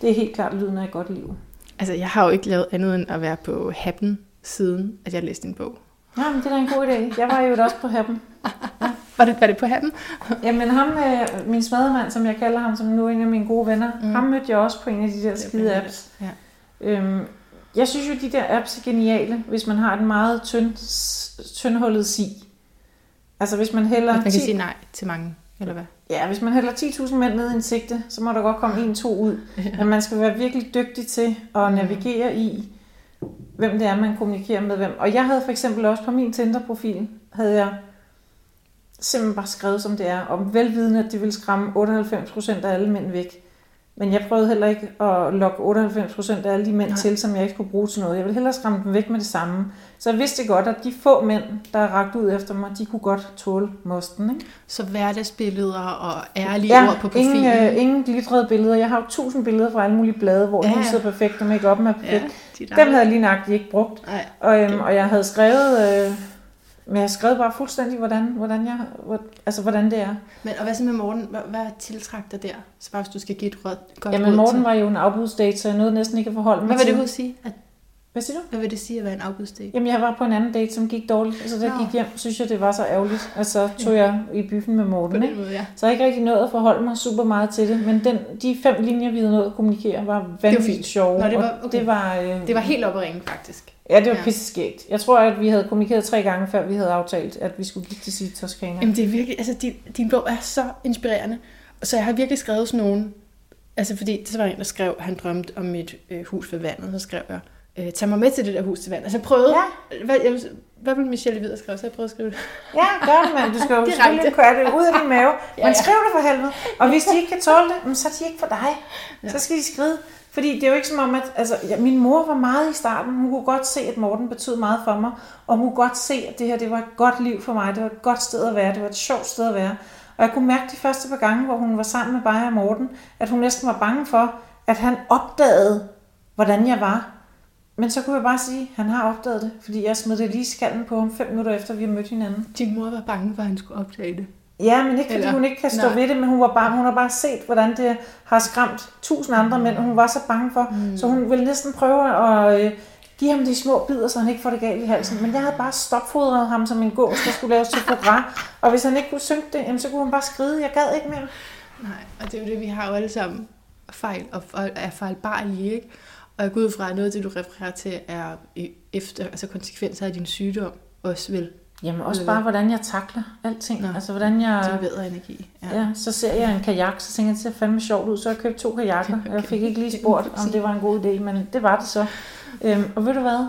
det er helt klart lyden af et godt liv. Altså, jeg har jo ikke lavet andet end at være på Happen, siden at jeg læste din bog. Ja, men det er da en god idé. Jeg var jo også på Happen. Var det, var det på Happen? Jamen ham, øh, min smadremand, som jeg kalder ham, som nu er en af mine gode venner, Mm. ham mødte jeg også på en af de der er skide apps. Ja. Øhm, jeg synes jo, de der apps er geniale, hvis man har en meget tynd, tyndhullet si. Altså hvis man hælder, Man kan 10, sige nej til mange, eller hvad? ja, hvis man hælder 10.000 mænd ned i en sigte, så må der godt komme en, to ud. Men man skal være virkelig dygtig til at navigere i, hvem det er, man kommunikerer med hvem. Og jeg havde for eksempel også på min Tinder-profil, havde jeg simpelthen bare skrevet, som det er, om velvidende, at det ville skræmme 98% af alle mænd væk. Men jeg prøvede heller ikke at lokke 98% af alle de mænd Nej. Til, som jeg ikke skulle bruge til noget. Jeg ville hellere skræmme dem væk med det samme. Så jeg vidste godt, at de få mænd, der er ragt ud efter mig, de kunne godt tåle mosten. Ikke? Så hverdagsbilleder og ærlige ord på profilen. ingen, øh, ingen glitrede billeder. Jeg har jo tusind billeder fra alle mulige blade, hvor Ja, ja. ja. de sidder perfekt, og make-up'en er ja, perfekt. de Ja, Dem havde jeg lige nøjagtigt ikke brugt. Og, øhm, Okay. og jeg havde skrevet, øh, men jeg skrevet bare fuldstændig, hvordan, hvordan, jeg, hvor, altså, hvordan det er. Men og hvad så med Morten? Hvad, hvad tiltrak dig der? Så bare hvis du skal give et råd, godt Jamen Morten til. var jo en afbudsdate, så jeg nåede næsten ikke at forholde mig Hvad vil til. det ud sige? At, Hvad siger du? hvad vil det sige at være en afbudsdate? Jamen jeg var på en anden date, som gik dårligt. Så da jeg gik hjem, synes jeg, det var så ærgerligt. Og så tog jeg i byffen med Morten. Ikke? måde, ja. Så jeg ikke rigtig nået at forholde mig super meget til det. Men den, de fem linjer, vi havde nået at kommunikere, var vanvittigt sjove. Nå, det var- og okay. det var, øh, Det var helt op at ringe, faktisk. Ja, det var Ja. ja. pisse skægt. Jeg tror, at vi havde kommunikeret tre gange, før vi havde aftalt, at vi skulle gifte til i Toskana. Jamen det er virkelig, altså din, din bog er så inspirerende. Så jeg har virkelig skrevet sådan nogle, altså fordi så var en, der skrev, han drømte om et øh, hus ved vandet, så skrev jeg, øh, tag mig med til det der hus til vandet. Altså jeg prøvede, Ja. hvad, jeg, hvad ville Michelle Videre skrive, så jeg prøvede at skrive det. Ja, gør det, mand. Du skal jo selvfølgelig gøre det ud af din mave. Ja, Men ja. skriv det for helvede. Og hvis de ikke kan tåle det, så er de ikke for dig. Ja. Så skal de skrive. Fordi det er jo ikke som om, at altså, ja, min mor var meget i starten. Hun kunne godt se, at Morten betød meget for mig. Og hun kunne godt se, at det her det var et godt liv for mig. Det var et godt sted at være. Det var et sjovt sted at være. Og jeg kunne mærke de første par gange, hvor hun var sammen med mig og Morten, at hun næsten var bange for, at han opdagede, hvordan jeg var. Men så kunne jeg bare sige, at han har opdaget det, fordi jeg smed det lige i skallen på ham fem minutter efter, vi har mødt hinanden. Din mor var bange for, at han skulle opdage det. Ja, men ikke fordi Eller- hun ikke kan stå Nej. ved det, men hun, var bare, hun har bare set, hvordan det har skræmt tusind andre mænd, og hun var så bange for. Mm. Så hun ville næsten prøve at øh, give ham de små bidder, så han ikke får det galt i halsen. Men jeg havde bare stopfodret ham som en gås, der skulle laves til program. Og hvis han ikke kunne synge det, jamen, så kunne han bare skride. Jeg gad ikke mere. Nej, og det er jo det, vi har jo alle sammen fejl og og er fejlbarlige, ikke? Og jeg går ud fra, at noget af det, du refererer til, er efter, altså konsekvenser af din sygdom også vel. Jamen også bare, hvordan jeg takler alting. Nå. Altså, hvordan jeg... Bedre energi. Ja, så ser jeg en kajak, så tænker jeg, det ser fandme sjovt ud, så jeg købte to kajakker. Okay. Jeg fik ikke lige spurgt, om det var en god idé, men det var det så. Øhm, og ved du hvad?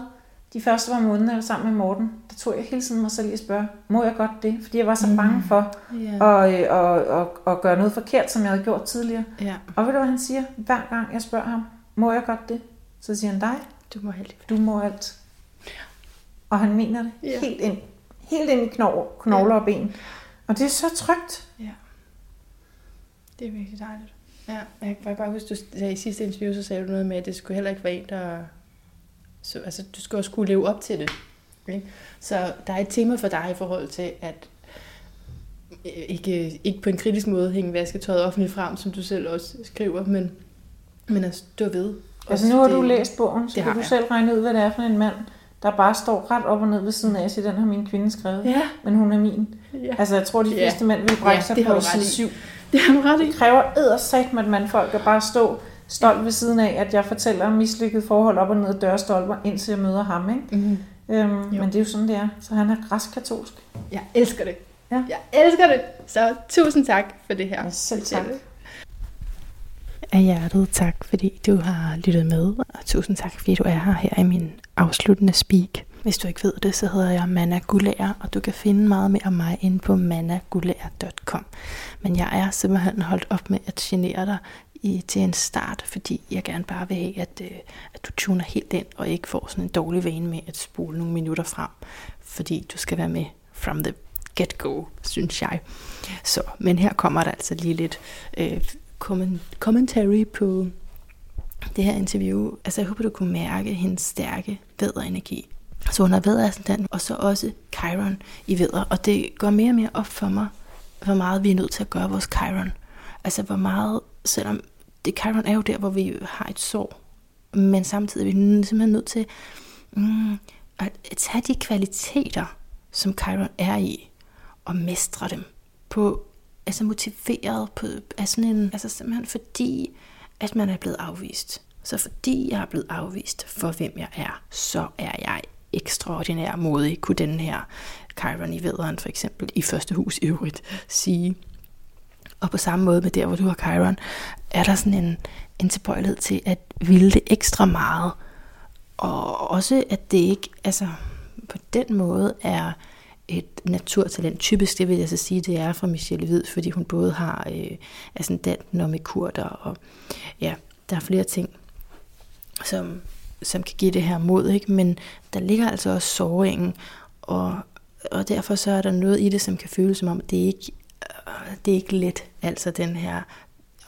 De første par måneder, jeg var sammen med Morten, der tog jeg hele tiden mig selv i at spørge, må jeg godt det? Fordi jeg var så Mm. bange for Ja. at, øh, at, at, at gøre noget forkert, som jeg havde gjort tidligere. ja, Og ved du, hvad han siger? Hver gang jeg spørger ham, må jeg godt det? Så siger han, dig, du må heldig du må alt. Og han mener det Ja. helt ind. Helt ind i knogler, knogler og ben. Og det er så trygt. Det er virkelig dejligt. Ja, jeg kan bare huske, du sagde, i sidste interview, så sagde du noget med, at det skulle heller ikke være en, der... Så, altså, du skal også kunne leve op til det. Ikke? Så der er et tema for dig i forhold til, at øh, ikke, ikke på en kritisk måde hænge vasketøjet offentligt frem, som du selv også skriver, men, men at stå ved. Altså nu har det- du læst bogen, så kan du selv regne ud, hvad det er for en mand, der bare står ret op og ned ved siden af, så den har min kvinde skrevet. Ja, Men hun er min. ja. Altså jeg tror, de Ja. fleste mænd vil brække Ja, sig på side i. 7. det har du ret i. Det kræver eddersat med et mandfolk at bare stå stolt ved siden af, at jeg fortæller om mislykket forhold op og ned ad dørstolper, indtil jeg møder ham. Ikke? Mm. Øhm, men det er jo sådan, det er. Så han er græskatolsk. Jeg elsker det. Ja. Jeg elsker det. Så tusind tak for det her. Ja, selv tak. Af hjertet tak, fordi du har lyttet med, og tusind tak, fordi du er her, her i min afsluttende speak. Hvis du ikke ved det, så hedder jeg Manna Gulær, og du kan finde meget mere om mig inde på mannagulær.com. Men jeg er simpelthen holdt op med at genere dig i, til en start, fordi jeg gerne bare vil have, at, øh, at du tuner helt ind, og ikke får sådan en dårlig vane med at spole nogle minutter frem, fordi du skal være med from the get-go, synes jeg. Så, men her kommer der altså lige lidt øh, commentary på det her interview. Altså jeg håber, du kunne mærke hendes stærke væderenergi. Så hun har vædderascendant, og så også Chiron i vædder. Og det går mere og mere op for mig, hvor meget vi er nødt til at gøre vores Chiron. Altså hvor meget, selvom det Chiron er jo der, hvor vi har et sår, men samtidig er vi simpelthen nødt til mm, at tage de kvaliteter, som Chiron er i, og mestre dem på altså motiveret på af sådan en, altså simpelthen fordi, at man er blevet afvist. Så fordi jeg er blevet afvist for hvem jeg er, så er jeg ekstraordinær modig, kunne den her Chiron i vederen for eksempel i første hus i øvrigt sige. Og på samme måde med der, hvor du har Chiron, er der sådan en, en tilbøjelighed til at ville det ekstra meget. Og også at det ikke, altså på den måde er et naturtalent. Typisk, det vil jeg så sige, det er fra Michelle Hvid, fordi hun både har øh, ascendanten og kurder, og ja, der er flere ting, som, som kan give det her mod, ikke? men der ligger altså også såringen, og, og derfor så er der noget i det, som kan føles som om, det er ikke, øh, det er ikke let, altså den her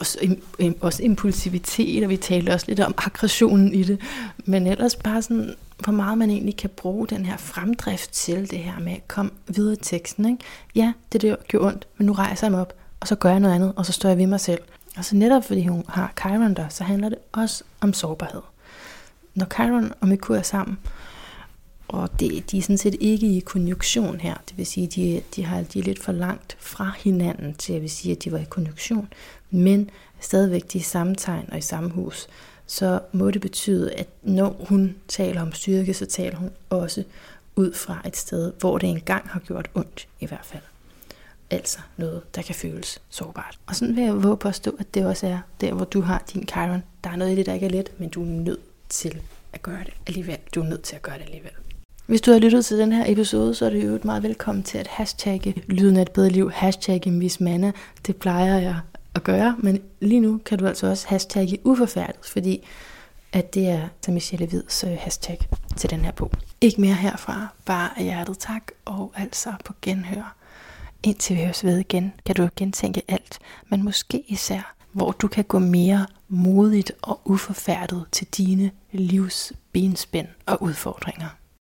også, også impulsivitet, og vi talte også lidt om aggressionen i det, men ellers bare sådan, hvor meget man egentlig kan bruge den her fremdrift til det her med at komme videre i teksten. Ikke? Ja, det der gjorde ondt, men nu rejser jeg mig op, og så gør jeg noget andet, og så står jeg ved mig selv. Og så netop fordi hun har Chiron der, så handler det også om sårbarhed. Når Chiron og Merkur er sammen, og det, de er sådan set ikke i konjunktion her, det vil sige, de, de, har, de er lidt for langt fra hinanden til at vil sige, at de var i konjunktion, men stadigvæk de er i samme tegn og i samme hus, så må det betyde, at når hun taler om styrke, så taler hun også ud fra et sted, hvor det engang har gjort ondt i hvert fald. Altså noget, der kan føles sårbart. Og sådan vil jeg våge påstå, at det også er der, hvor du har din Chiron. Der er noget i det, der ikke er let, men du er nødt til at gøre det alligevel. Du er nødt til at gøre det alligevel. Hvis du har lyttet til den her episode, så er det jo meget velkommen til at hashtagge lyden af et bedre liv, hashtagge Miss Manna. Det plejer jeg at gøre, men lige nu kan du altså også hashtagge uforfærdet, fordi at det er til Michelle Hvids øh, hashtag til den her bog. Ikke mere herfra, bare af hjertet tak, og altså på genhør. Indtil vi høres ved igen, kan du gentænke alt, men måske især, hvor du kan gå mere modigt og uforfærdet til dine livs benspænd og udfordringer.